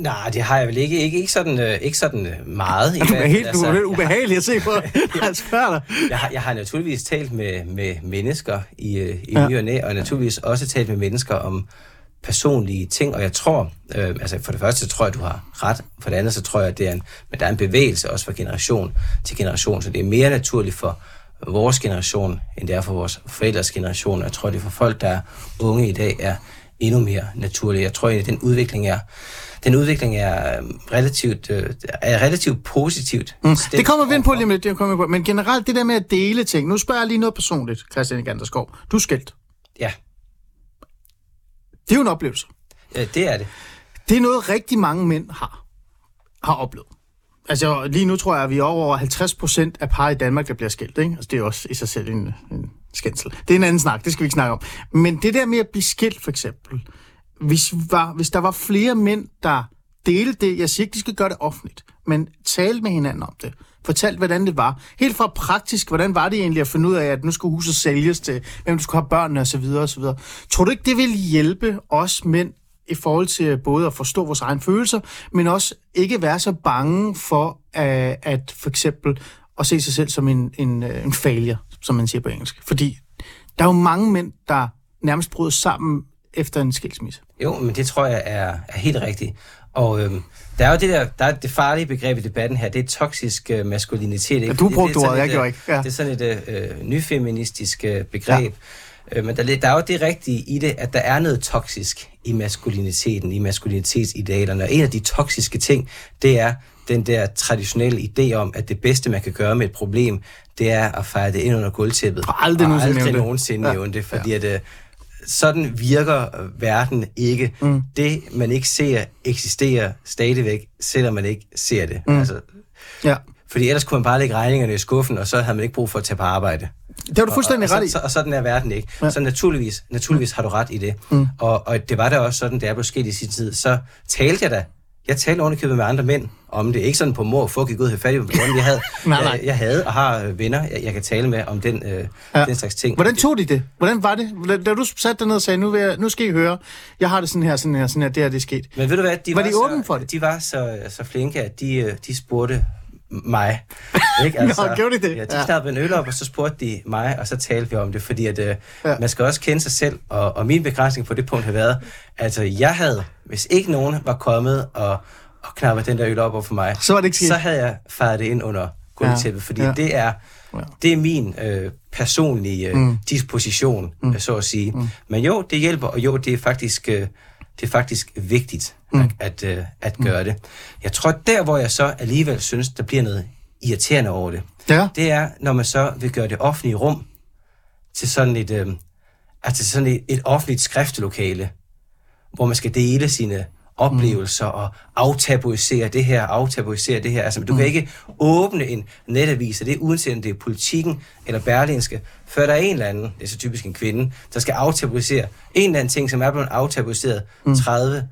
Nej, det har jeg vel ikke. Ikke, ikke sådan, øh, ikke sådan øh, meget. i Du er helt Altså, du er jeg- ubehagelig at se på. Jeg spørger dig. Jeg har, jeg har naturligvis talt med, med mennesker i, øh, i Ja. ja. og næ, og naturligvis også talt med mennesker om personlige ting, og jeg tror, øh, altså for det første så tror jeg, du har ret, for det andet så tror jeg, at det er en, men der er en bevægelse også fra generation til generation, så det er mere naturligt for vores generation, end det er for vores forældres generation, og jeg tror, det er for folk, der er unge i dag, er endnu mere naturligt. Jeg tror, at den udvikling er, den udvikling er øh, relativt, øh, er relativt positivt. Mm. Det kommer vi ind på lige lidt, det kommer på. Men generelt det der med at dele ting. Nu spørger jeg lige noget personligt, Christian Ganderskov. Du er skilt. Ja, Det er jo en oplevelse. øh, det er det. Det er noget, rigtig mange mænd har, har oplevet. Altså lige nu tror jeg, at vi er over 50 procent af par i Danmark, der bliver skilt. Ikke? Altså, det er også i sig selv en, en skændsel. Det er en anden snak, det skal vi ikke snakke om. Men det der med at blive skilt for eksempel, hvis, var, hvis der var flere mænd, der delte det, jeg siger ikke, de skal gøre det offentligt, men tale med hinanden om det. Fortalt, hvordan det var. Helt fra praktisk, hvordan var det egentlig at finde ud af, at nu skulle huset sælges til, hvem du skulle have børnene osv. osv. Tror du ikke, det vil hjælpe os mænd i forhold til både at forstå vores egne følelser, men også ikke være så bange for at, at for eksempel at se sig selv som en, en, øh, en failure, som man siger på engelsk. Fordi der er jo mange mænd, der nærmest bryder sammen efter en skilsmisse. Jo, men det tror jeg er, er helt rigtigt. Og øhm, der er jo det der, der er det farlige begreb i debatten her, det er toksisk øh, maskulinitet. Ikke? Ja, du Det- brugte ordet, jeg gjorde øh, ikke. Ja. Det er sådan et øh, nyfeministisk øh, begreb. Ja. Øh, men der, der er jo det rigtige i det, at der er noget toksisk i maskuliniteten, i maskulinitetsidealerne. Og en af de toksiske ting, det er den der traditionelle idé om, at det bedste, man kan gøre med et problem, det er at fejre det ind under gulvtæppet. Og aldrig nogensinde aldrig det. nogensinde Ja. nævne det, fordi at, øh, sådan virker øh, verden ikke. Mm. Det, man ikke ser, eksisterer stadigvæk, selvom man ikke ser det. Mm. Altså, Ja. fordi ellers kunne man bare lægge regningerne i skuffen, og så havde man ikke brug for at tage på arbejde. Det har du fuldstændig og, ret og, i. så, og sådan er verden ikke. Ja. Så naturligvis, naturligvis har du ret i det. Mm. Og, og det var da også sådan, da jeg blev skilt i sin tid. Så talte jeg da. Jeg talte ovenikøbet med andre mænd om det. Ikke sådan på mor fuck, jeg ud fat i dem. Jeg havde, Nej, nej. Jeg, jeg havde og har øh, venner, jeg, jeg kan tale med om den, øh, Ja. den slags ting. Hvordan tog de det? Hvordan var det? Hvordan- Da du satte dig ned og sagde, nu, vil jeg, nu skal I høre, jeg har det sådan her, sådan her, sådan her, det her, det er sket. Men ved du hvad, de Var var, de så, åbne for det? De var så, så flinke, at de, øh, de spurgte mig. Ikke? Altså, Nå, gjorde de det? Ja, de Ja. ja. knappede en øl op, og så spurgte de mig, og så talte vi om det, fordi at, øh, Ja. ja. man skal også kende sig selv, og, og min begrænsning på det punkt har været, altså jeg havde, hvis ikke nogen var kommet og, og knappet den der øl op over for mig, Så var det ikke så havde jeg fejret det ind under gulvtæppet, fordi Ja. ja. det er Ja. det er min øh, personlige øh, mm. disposition, mm. så at sige. Mm. Men jo, det hjælper, og jo, det er faktisk, øh, det er faktisk vigtigt mm. at, at, øh, at gøre det. Jeg tror, der hvor jeg så alligevel synes, der bliver noget irriterende over det, Ja. det er, når man så vil gøre det offentlige rum til sådan et, øh, altså sådan et, et offentligt skriftelokale, hvor man skal dele sine oplevelser og aftabuisere det her, aftabuisere det her. Altså, du kan ikke åbne en netavis, og det er uanset om det er politikken eller berlinske, før der er en eller anden, det er så typisk en kvinde, der skal aftabuisere en eller anden ting, som er blevet aftabuiseret 30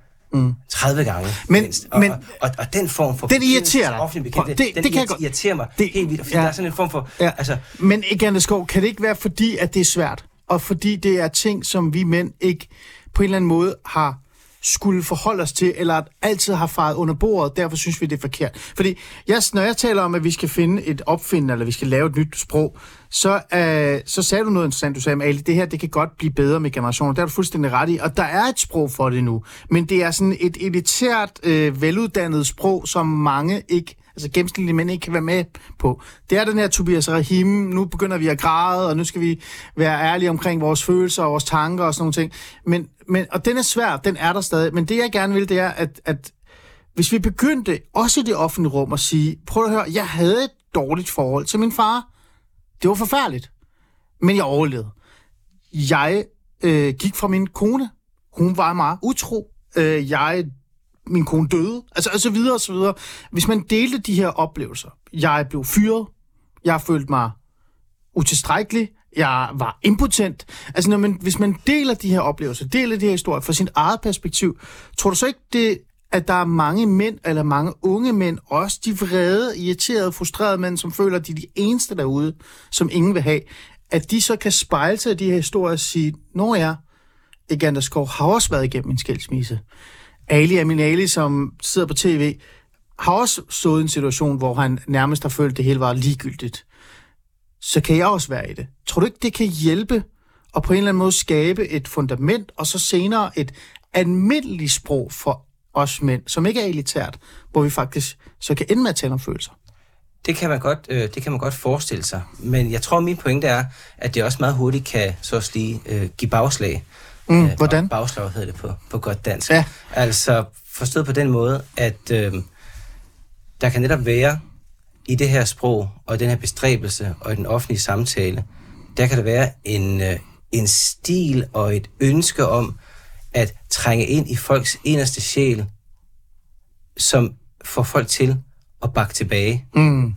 30 gange. Men- mindst. og, men- og, og, og, den form for Den irriterer dig. offentlig Prøv, bekendtgørelse, det- den det kan irriterer- godt- irriterer mig det- helt vildt, fordi ja. der er sådan en form for... Ja. Altså, Men Egan Skov, kan det ikke være fordi, at det er svært? Og fordi det er ting, som vi mænd ikke på en eller anden måde har skulle forholde os til, eller altid har faret under bordet, derfor synes vi, det er forkert. Fordi jeg, når jeg taler om, at vi skal finde et opfindende, eller vi skal lave et nyt sprog, så, øh, så sagde du noget interessant. Du sagde, Ali, det her det kan godt blive bedre med generationer. Det er du fuldstændig ret i, og der er et sprog for det nu. Men det er sådan et elitært, øh, veluddannet sprog, som mange ikke altså gennemsnitlige mænd ikke kan være med på. Det er den her Tobias Rahim, nu begynder vi at græde, og nu skal vi være ærlige omkring vores følelser og vores tanker og sådan nogle ting. Men, men, og den er svær, den er der stadig. Men det jeg gerne vil, det er, at, at hvis vi begyndte, også i det offentlige rum, at sige, prøv at høre, jeg havde et dårligt forhold til min far. Det var forfærdeligt. Men jeg overlevede. Jeg øh, gik fra min kone. Hun var meget utro. Øh, jeg min kone døde, altså og så videre og så videre. Hvis man delte de her oplevelser, jeg blev fyret, jeg følte mig utilstrækkelig, jeg var impotent. Altså når man, hvis man deler de her oplevelser, deler de her historier fra sin eget perspektiv, tror du så ikke, det, at der er mange mænd, eller mange unge mænd, også de vrede, irriterede, frustrerede mænd, som føler, at de er de eneste derude, som ingen vil have, at de så kan spejle sig i de her historier og sige, Nå ja, Egander Skov har også været igennem en skilsmisse. Ali Amin Ali, som sidder på tv, har også stået i en situation, hvor han nærmest har følt, at det hele var ligegyldigt. Så kan jeg også være i det. Tror du ikke, det kan hjælpe og på en eller anden måde skabe et fundament, og så senere et almindeligt sprog for os mænd, som ikke er elitært, hvor vi faktisk så kan ende med at tale om følelser? Det kan, man godt, øh, det kan man godt forestille sig. Men jeg tror, min pointe er, at det også meget hurtigt kan så også lige øh, give bagslag. Mm, Øh, hvordan? Bagslag hedder det på, på godt dansk. Ja. Altså forstået på den måde, at øh, der kan netop være i det her sprog, og den her bestræbelse, og i den offentlige samtale, der kan der være en, øh, en stil og et ønske om at trænge ind i folks inderste sjæl, som får folk til at bakke tilbage. Mm.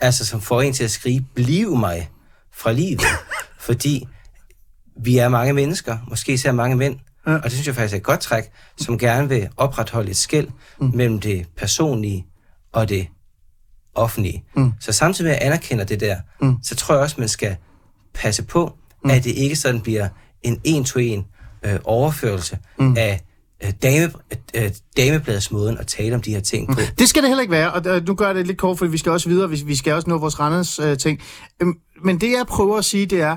Altså, som får en til at skrige, bliv mig fra livet. Fordi vi er mange mennesker, måske især mange mænd, ja. og det synes jeg faktisk er et godt træk, som gerne vil opretholde et skæld mm. mellem det personlige og det offentlige. Mm. Så samtidig med at jeg anerkender det der, mm. så tror jeg også, man skal passe på, mm. at det ikke sådan bliver en en-to-en øh, overførelse mm. af øh, dame, øh, damebladsmåden at tale om de her ting på. Det skal det heller ikke være, og øh, nu gør jeg det lidt kort, for vi skal også videre, vi, vi skal også nå vores Randers øh, ting. Øhm, men det jeg prøver at sige, det er,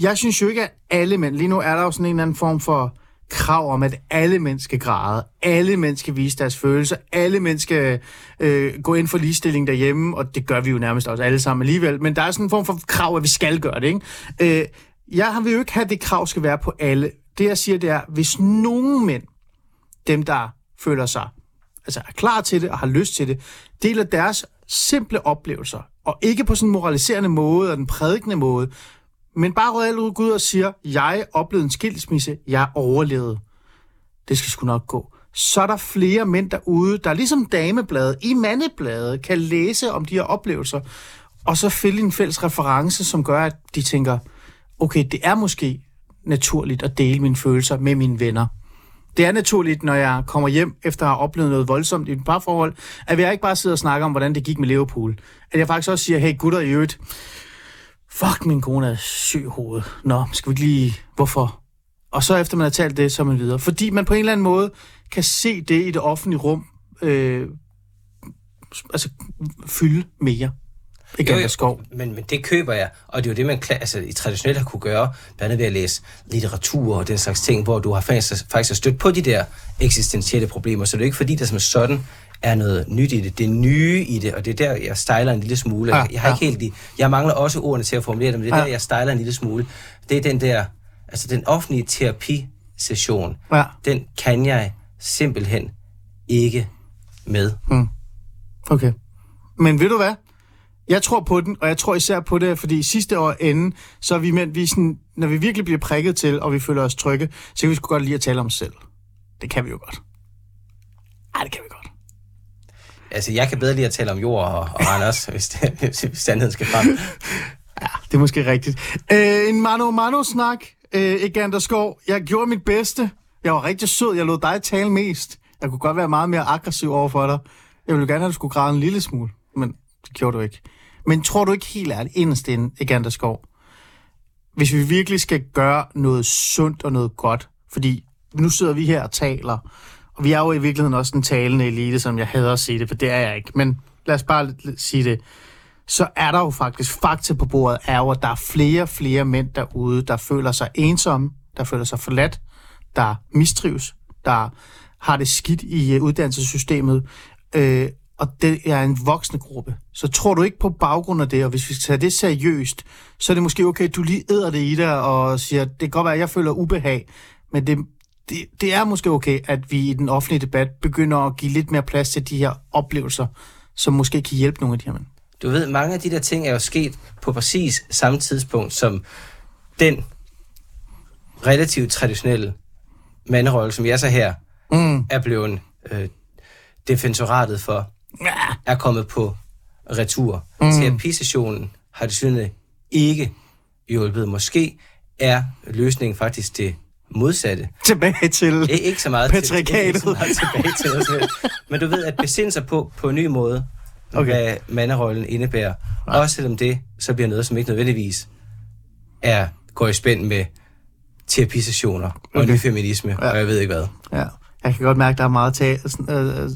jeg synes jo ikke, at alle mænd... Lige nu er der jo sådan en eller anden form for krav om, at alle mænd skal græde. Alle mænd skal vise deres følelser. Alle mænd skal øh, gå ind for ligestilling derhjemme, og det gør vi jo nærmest også alle sammen alligevel. Men der er sådan en form for krav, at vi skal gøre det, ikke? Øh, jeg vil jo ikke have, at det krav skal være på alle. Det, jeg siger, det er, hvis nogen mænd, dem der føler sig, altså er klar til det og har lyst til det, deler deres simple oplevelser, og ikke på sådan en moraliserende måde og den prædikende måde, men bare reelt ud ud og siger, jeg oplevede en skilsmisse, jeg overlevede. Det skal sgu nok gå. Så er der flere mænd derude, der ligesom damebladet i mandebladet kan læse om de her oplevelser, og så finde en fælles reference, som gør, at de tænker, okay, det er måske naturligt at dele mine følelser med mine venner. Det er naturligt, når jeg kommer hjem efter at have oplevet noget voldsomt i et parforhold, at jeg ikke bare sidder og snakker om, hvordan det gik med Liverpool. At jeg faktisk også siger, hey gutter i øvrigt, fuck, min kone er syg i hovedet. Nå, skal vi ikke lige... Hvorfor? Og så efter man har talt det, så er man videre. Fordi man på en eller anden måde kan se det i det offentlige rum, øh, altså fylde mere. Ikke Jo, jo, skov. Men, men det køber jeg, og det er jo det, man altså, i traditionelt har kunne gøre, blandt andet ved at læse litteratur og den slags ting, hvor du har faktisk, faktisk har stødt på de der eksistentielle problemer, så det er ikke fordi, der som sådan er noget nyt i det. Det er nye i det, og det er der, jeg stejler en lille smule. Ja, Ja, jeg har ikke ja. helt de, Jeg mangler også ordene til at formulere det, men det er Ja. der, jeg stejler en lille smule. Det er den der, altså den offentlige terapisession, Ja. den kan jeg simpelthen ikke med. Okay. Men ved du hvad? Jeg tror på den, og jeg tror især på det, fordi sidste år ende, så er vi mænd, vi sådan, når vi virkelig bliver prikket til, og vi føler os trygge, så kan vi sgu godt lide at tale om os selv. Det kan vi jo godt. Ej, det kan vi godt. Altså, jeg kan bedre lide at tale om jord og, og Randers, hvis, det, hvis, sandheden skal frem. Ja, Det er måske rigtigt. Øh, en mano-mano-snak, øh, Egander Skov. Jeg gjorde mit bedste. Jeg var rigtig sød. Jeg lod dig tale mest. Jeg kunne godt være meget mere aggressiv over for dig. Jeg ville gerne have, at du skulle græde en lille smule, men det gjorde du ikke. Men tror du ikke helt ærligt, inderst inde, Egander Skov, hvis vi virkelig skal gøre noget sundt og noget godt, fordi nu sidder vi her og taler, vi er jo i virkeligheden også en talende elite, som jeg hader at sige det, for det er jeg ikke. Men lad os bare sige det så er der jo faktisk fakta på bordet, er jo, at der er flere og flere mænd derude, der føler sig ensomme, der føler sig forladt, der mistrives, der har det skidt i øh, uddannelsessystemet, øh, og det er en voksende gruppe. Så tror du ikke på baggrund af det, og hvis vi tager det seriøst, så er det måske okay, at du lige æder det i dig og siger, det kan godt være, at jeg føler ubehag, men det, det, det er måske okay, at vi i den offentlige debat begynder at give lidt mere plads til de her oplevelser, som måske kan hjælpe nogle af de her mænd. Du ved, mange af de der ting er jo sket på præcis samme tidspunkt, som den relativt traditionelle manderolle, som jeg så her Mm. er blevet øh, defensoratet for, er kommet på retur. Mm. Terapisessionen har det ikke hjulpet. Måske er løsningen faktisk det modsatte. Tilbage til... Ik- ikke så meget, til, Patriarkatet. ikke så meget tilbage til helst. Men du ved, at besinde sig på, på en ny måde, okay. Hvad manderollen indebærer. Ja. Også selvom det så bliver noget, som ikke nødvendigvis er, går i spænd med terapisessioner og Okay. ny feminisme, ja. og jeg ved ikke hvad. Ja, jeg kan godt mærke, at der er meget, tag, sådan, øh, øh,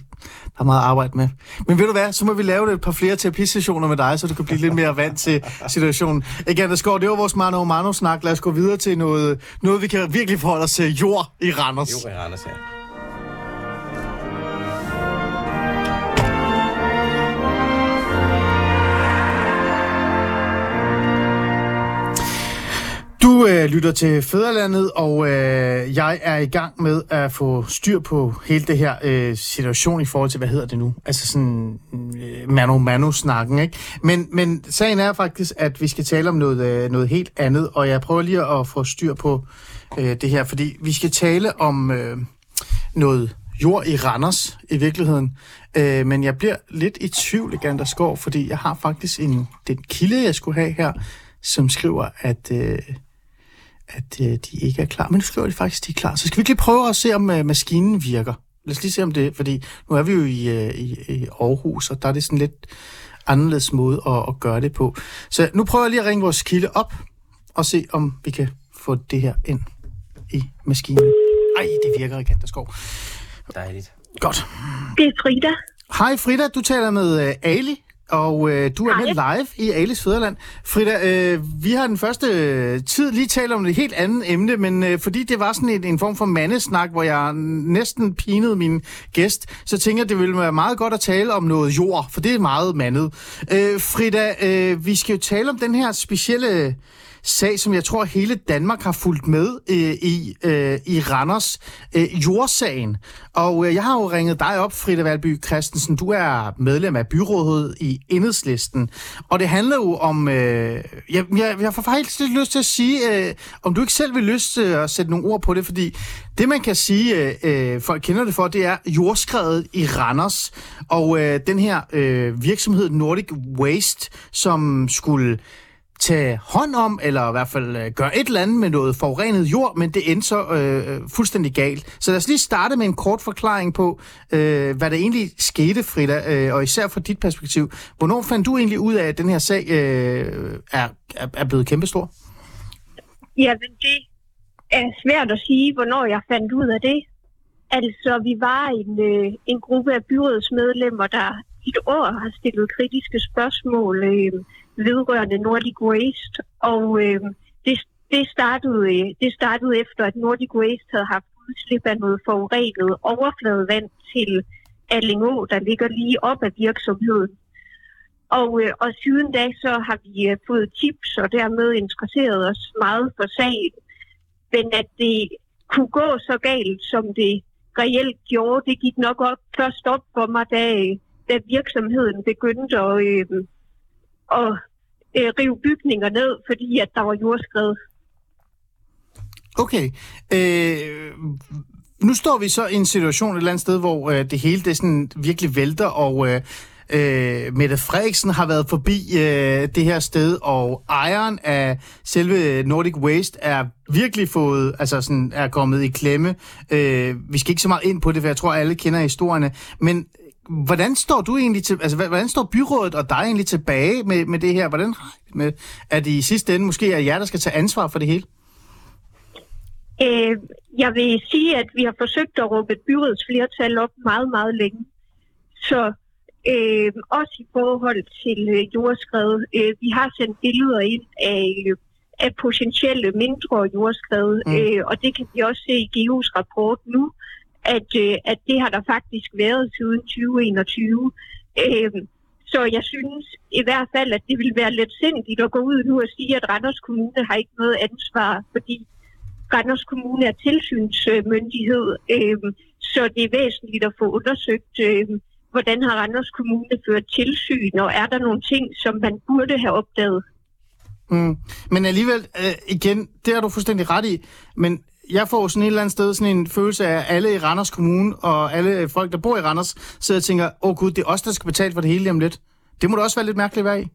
der er meget arbejde med. Men ved du hvad, så må vi lave et par flere terapisessioner med dig, så du kan blive lidt mere vant til situationen. Igen, der skår, det var vores mano mano snak. Lad os gå videre til noget, noget vi kan virkelig forholde os til. Jord i Randers. Jo, i Randers, ja. Du øh, lytter til Fæderlandet, og øh, jeg er i gang med at få styr på hele det her øh, situation i forhold til, hvad hedder det nu? Altså sådan øh, mano-mano-snakken, ikke? Men, men sagen er faktisk, at vi skal tale om noget, øh, noget helt andet, og jeg prøver lige at få styr på øh, det her, fordi vi skal tale om øh, noget jord i Randers i virkeligheden. Øh, men jeg bliver lidt i tvivl, Gander Skov, fordi jeg har faktisk en, den kilde, jeg skulle have her, som skriver, at... Øh, at øh, de ikke er klar. Men nu skriver de faktisk, at de er klar. Så skal vi lige prøve at se, om øh, maskinen virker. Lad os lige se om det, fordi nu er vi jo i, øh, i, i Aarhus, og der er det sådan lidt anderledes måde at, at gøre det på. Så nu prøver jeg lige at ringe vores kilde op, og se, om vi kan få det her ind i maskinen. Ej, det virker ikke, der skov. Dejligt. Godt. Det er Frida. Hej Frida, du taler med øh, Ali, og øh, du er Hej. med live i Alice Fæderland. Frida, øh, vi har den første øh, tid lige talt om et helt andet emne, men øh, fordi det var sådan en, en form for mandesnak, hvor jeg næsten pinede min gæst, så tænker jeg, det ville være meget godt at tale om noget jord, for det er meget mandet. Øh, Frida, øh, vi skal jo tale om den her specielle sag, som jeg tror hele Danmark har fulgt med øh, i, øh, i Randers, øh, jordsagen. Og øh, jeg har jo ringet dig op, Frida Valby Christensen. Du er medlem af byrådet i Enhedslisten. Og det handler jo om... Øh, jeg, jeg, jeg får faktisk lidt lyst til at sige, øh, om du ikke selv vil lyst til at sætte nogle ord på det, fordi det man kan sige, øh, øh folk kender det for, det er jordskredet i Randers. Og øh, den her øh, virksomhed Nordic Waste, som skulle tage hånd om, eller i hvert fald øh, gøre et eller andet med noget forurenet jord, men det endte så øh, øh, fuldstændig galt. Så lad os lige starte med en kort forklaring på, øh, hvad der egentlig skete, Frida, øh, og især fra dit perspektiv. Hvornår fandt du egentlig ud af, at den her sag øh, er, er, er blevet kæmpestor? Jamen, det er svært at sige, hvornår jeg fandt ud af det. Altså, vi var en, øh, en gruppe af byrådsmedlemmer, der i et år har stillet kritiske spørgsmål øh, vedrørende Nordic Waste, og øh, det, det, startede, øh, det startede efter, at Nordic Waste havde haft udslip af noget forurenet overfladevand til Allingå, der ligger lige op af virksomheden. Og, øh, og siden da så har vi øh, fået tips og dermed interesseret os meget for sagen. Men at det kunne gå så galt, som det reelt gjorde, det gik nok op, først op for mig, da, da virksomheden begyndte at, øh, at øh, rive bygninger ned, fordi at der var jordskred. Okay. Øh, nu står vi så i en situation et eller andet sted, hvor øh, det hele det sådan virkelig vælter, og øh, øh, Mette Frederiksen har været forbi øh, det her sted, og ejeren af selve Nordic Waste er virkelig fået, altså sådan, er kommet i klemme. Øh, vi skal ikke så meget ind på det, for jeg tror, alle kender historierne, men Hvordan står du egentlig til, altså hvordan står byrådet og dig egentlig tilbage med, med det her? Hvordan med, at i sidste ende måske er jer, der skal tage ansvar for det hele? Øh, jeg vil sige, at vi har forsøgt at råbe et byrådsflertal op meget, meget længe. Så øh, også i forhold til øh, jordskred. Øh, vi har sendt billeder ind af, øh, af potentielle mindre jordskred, mm. øh, og det kan vi også se i Geos rapport nu, at, øh, at det har der faktisk været siden 2021. Øh, så jeg synes i hvert fald, at det vil være lidt sindigt at gå ud nu og sige, at Randers Kommune har ikke noget ansvar, fordi Randers Kommune er tilsynsmyndighed, øh, så det er væsentligt at få undersøgt, øh, hvordan har Randers Kommune ført tilsyn, og er der nogle ting, som man burde have opdaget? Mm. Men alligevel, øh, igen, det har du fuldstændig ret i, men jeg får sådan et eller andet sted sådan en følelse af, at alle i Randers Kommune og alle folk, der bor i Randers, sidder og tænker, åh oh, gud, det er os, der skal betale for det hele om lidt. Det må da også være lidt mærkeligt at være i.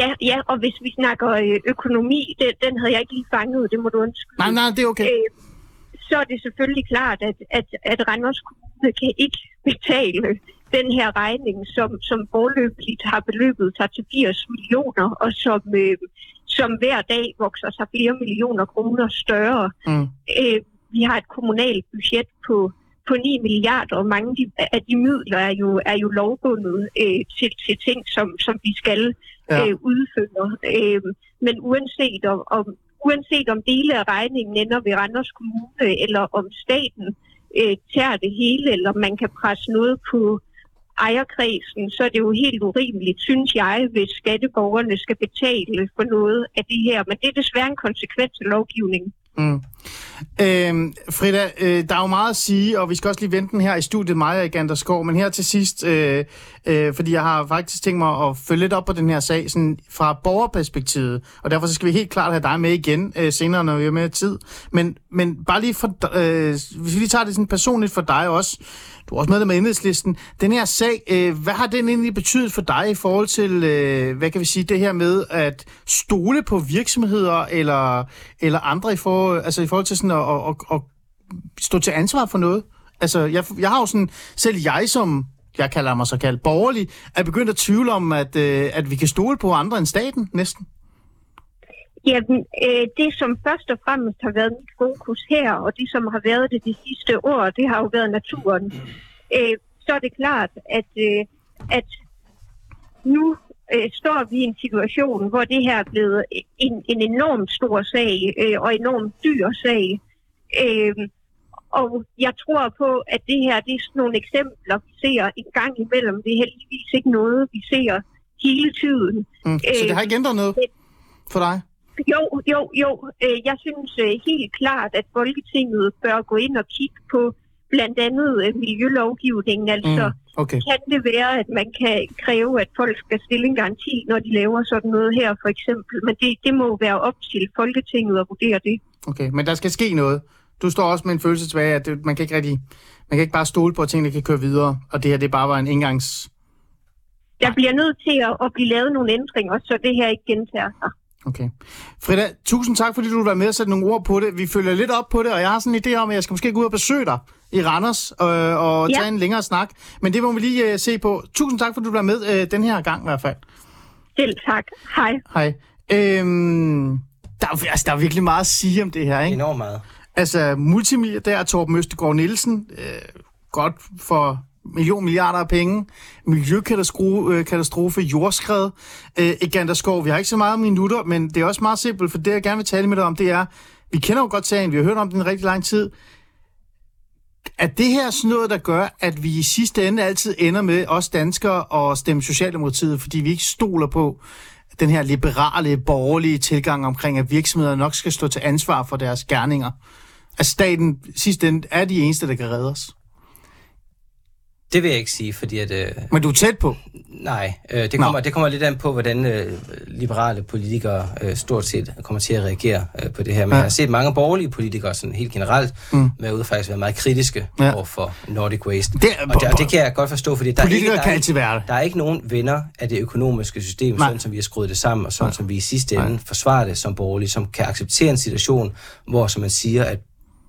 Ja, ja, og hvis vi snakker øh, økonomi, det, den havde jeg ikke lige fanget, det må du undskylde. Nej, nej, det er okay. Øh, så er det selvfølgelig klart, at, at, at Randers Kommune kan ikke betale den her regning, som, som forløbigt har beløbet sig til 80 millioner, og som, øh, som hver dag vokser sig flere millioner kroner større. Mm. Øh, vi har et kommunalt budget på, på 9 milliarder, og mange af de midler er jo, er jo lovbundet øh, til, til ting, som, som vi skal Ja. øh, udføre. Øh, men uanset om, om, uanset om dele af regningen ender ved Randers Kommune, eller om staten øh, tager det hele, eller man kan presse noget på ejerkredsen, så er det jo helt urimeligt, synes jeg, hvis skatteborgerne skal betale for noget af det her. Men det er desværre en konsekvens af lovgivningen. Mm. Øh, Frida, øh, der er jo meget at sige, og vi skal også lige vente den her i studiet, mig og Igander Skov, men her til sidst, øh, øh, fordi jeg har faktisk tænkt mig at følge lidt op på den her sag sådan fra borgerperspektivet, og derfor så skal vi helt klart have dig med igen øh, senere, når vi har mere tid. Men, men bare lige for, øh, hvis vi lige tager det sådan personligt for dig også, du er også medlem af enhedslisten. Den her sag, øh, hvad har den egentlig betydet for dig i forhold til, øh, hvad kan vi sige, det her med at stole på virksomheder eller, eller andre i, for, altså i forhold til sådan at, at, at, at stå til ansvar for noget? Altså, jeg, jeg har jo sådan, selv jeg som, jeg kalder mig så kaldt borgerlig, er begyndt at tvivle om, at, øh, at vi kan stole på andre end staten næsten. Jamen, øh, det som først og fremmest har været mit fokus her, og det som har været det de sidste år, det har jo været naturen. Øh, så er det klart, at, øh, at nu øh, står vi i en situation, hvor det her er blevet en, en enormt stor sag øh, og enormt dyr sag. Øh, og jeg tror på, at det her det er sådan nogle eksempler, vi ser en gang imellem. Det er heldigvis ikke noget, vi ser hele tiden. Mm. Så det har ikke ændret noget for dig? Jo, jo, jo. Øh, Jeg synes øh, helt klart, at Folketinget bør gå ind og kigge på blandt andet øh, miljølovgivningen. Altså, Mm. Okay. kan det være, at man kan kræve, at folk skal stille en garanti, når de laver sådan noget her, for eksempel. Men det, det må være op til Folketinget at vurdere det. Okay, men der skal ske noget. Du står også med en følelse tilbage, at det, man kan ikke rigtig, man kan ikke bare stole på, at tingene kan køre videre, og det her det bare var en indgangs... Der bliver nødt til at, at blive lavet nogle ændringer, så det her ikke gentager sig. Okay. Frida, tusind tak, fordi du vil være med og sætte nogle ord på det. Vi følger lidt op på det, og jeg har sådan en idé om, at jeg skal måske gå ud og besøge dig i Randers øh, og Ja. tage en længere snak. Men det må vi lige øh, se på. Tusind tak, fordi du vil være med øh, den her gang i hvert fald. Selv tak. Hej. Hej. Øhm, der, er, altså, der er virkelig meget at sige om det her, ikke? Enormt meget. Altså, multimilliardær Torben Østegård Nielsen, øh, godt for million milliarder af penge, miljøkatastrofe, katastrofe, jordskred, øh, Egander Skov. Vi har ikke så meget minutter, men det er også meget simpelt, for det jeg gerne vil tale med dig om, det er, vi kender jo godt sagen, vi har hørt om den rigtig lang tid. Er det her sådan noget, der gør, at vi i sidste ende altid ender med, os danskere, at stemme Socialdemokratiet, fordi vi ikke stoler på den her liberale, borgerlige tilgang omkring, at virksomheder nok skal stå til ansvar for deres gerninger? At staten sidste ende er de eneste, der kan redde os? Det vil jeg ikke sige, fordi at... Øh, Men du er tæt på. nej, øh, det, kommer, det kommer lidt an på, hvordan øh, liberale politikere øh, stort set kommer til at reagere øh, på det her. Men Ja. jeg har set mange borgerlige politikere sådan helt generelt mm. med ud faktisk være meget kritiske Ja. over for Nordic Waste. Det- og, det, og det kan jeg godt forstå, fordi der er, ikke, der, kan er, være der er ikke nogen venner af det økonomiske system, Nej. sådan som vi har skruet det sammen, og sådan Nej. som vi i sidste ende forsvarer det som borgerlige, som kan acceptere en situation, hvor, som man siger, at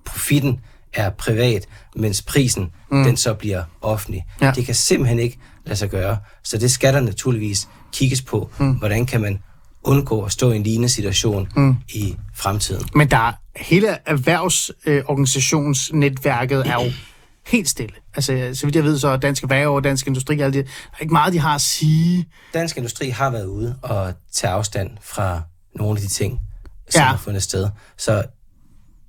profitten er privat, mens prisen, mm. den så bliver offentlig. Ja. Det kan simpelthen ikke lade sig gøre. Så det skal der naturligvis kigges på. Mm. Hvordan kan man undgå at stå i en lignende situation mm. i fremtiden? Men der er, hele erhvervsorganisationsnetværket er jo helt stille. Altså, så vidt jeg ved, så er Dansk Erhverv og Dansk Industri, alt det, der er ikke meget, de har at sige. Dansk Industri har været ude og tage afstand fra nogle af de ting, som ja. har fundet sted. Så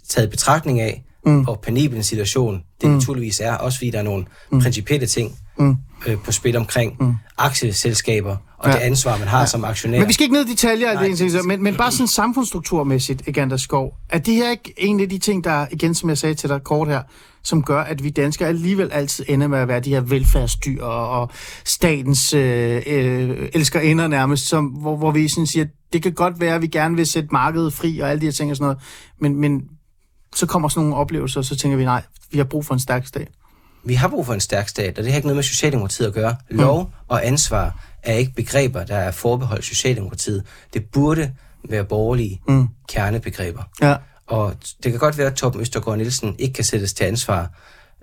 taget i betragtning af, mm. hvor penibel en situation det mm. naturligvis er, også fordi der er nogle mm. principielle ting mm. øh, på spil omkring mm. aktieselskaber og Ja. det ansvar, man har ja. som aktionær. Men vi skal ikke ned i detaljer, af Nej, det, det- men, men bare sådan samfundsstrukturmæssigt, Egander Skov. Er det her ikke en af de ting, der, igen som jeg sagde til dig kort her, som gør, at vi danskere alligevel altid ender med at være de her velfærdsdyr og, og statens øh, øh, elskerinder nærmest, som, hvor, hvor vi sådan siger, det kan godt være, at vi gerne vil sætte markedet fri og alle de her ting og sådan noget, men, men så kommer sådan nogle oplevelser, og så tænker vi, nej, vi har brug for en stærk stat. Vi har brug for en stærk stat, og det har ikke noget med Socialdemokratiet at gøre. Lov og ansvar er ikke begreber, der er forbeholdt Socialdemokratiet. Det burde være borgerlige mm. kernebegreber. Ja. Og det kan godt være, at Torben Østergaard Nielsen ikke kan sættes til ansvar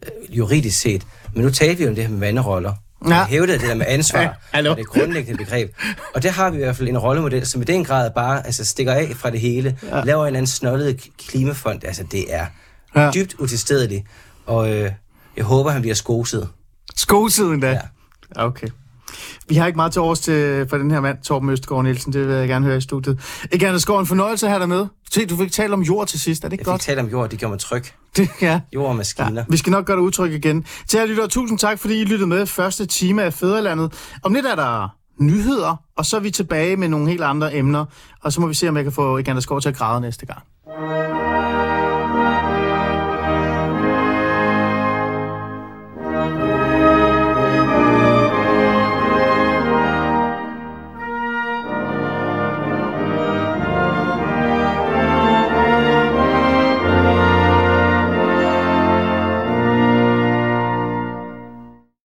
øh, juridisk set, men nu taler vi om det her med vanderoller. Ja. Ja. hævdet det der med ansvar, Ja, hallo. det grundlæggende begreb. Og der har vi i hvert fald en rollemodel, som i den grad bare altså, stikker af fra det hele, ja. laver en anden snollet klimafond. Altså, det er Ja. dybt utilstedeligt, og øh, jeg håber, han bliver skoset. Skosiden da. Ja. Okay. Vi har ikke meget til års til, for den her mand, Torben Østergaard Nielsen. Det vil jeg gerne høre i studiet. Ikke Anders Skov, en fornøjelse at have dig med. Se, du fik tale om jord til sidst. Er det ikke Jeg godt? fik talt om jord, det gjorde mig tryg. Det, ja. Jord og maskiner. Ja, vi skal nok gøre det udtryk igen. Til jer lytter, tusind tak, fordi I lyttede med første time af Fæderlandet. Om lidt er der nyheder, og så er vi tilbage med nogle helt andre emner. Og så må vi se, om jeg kan få Egander Skov til at græde næste gang.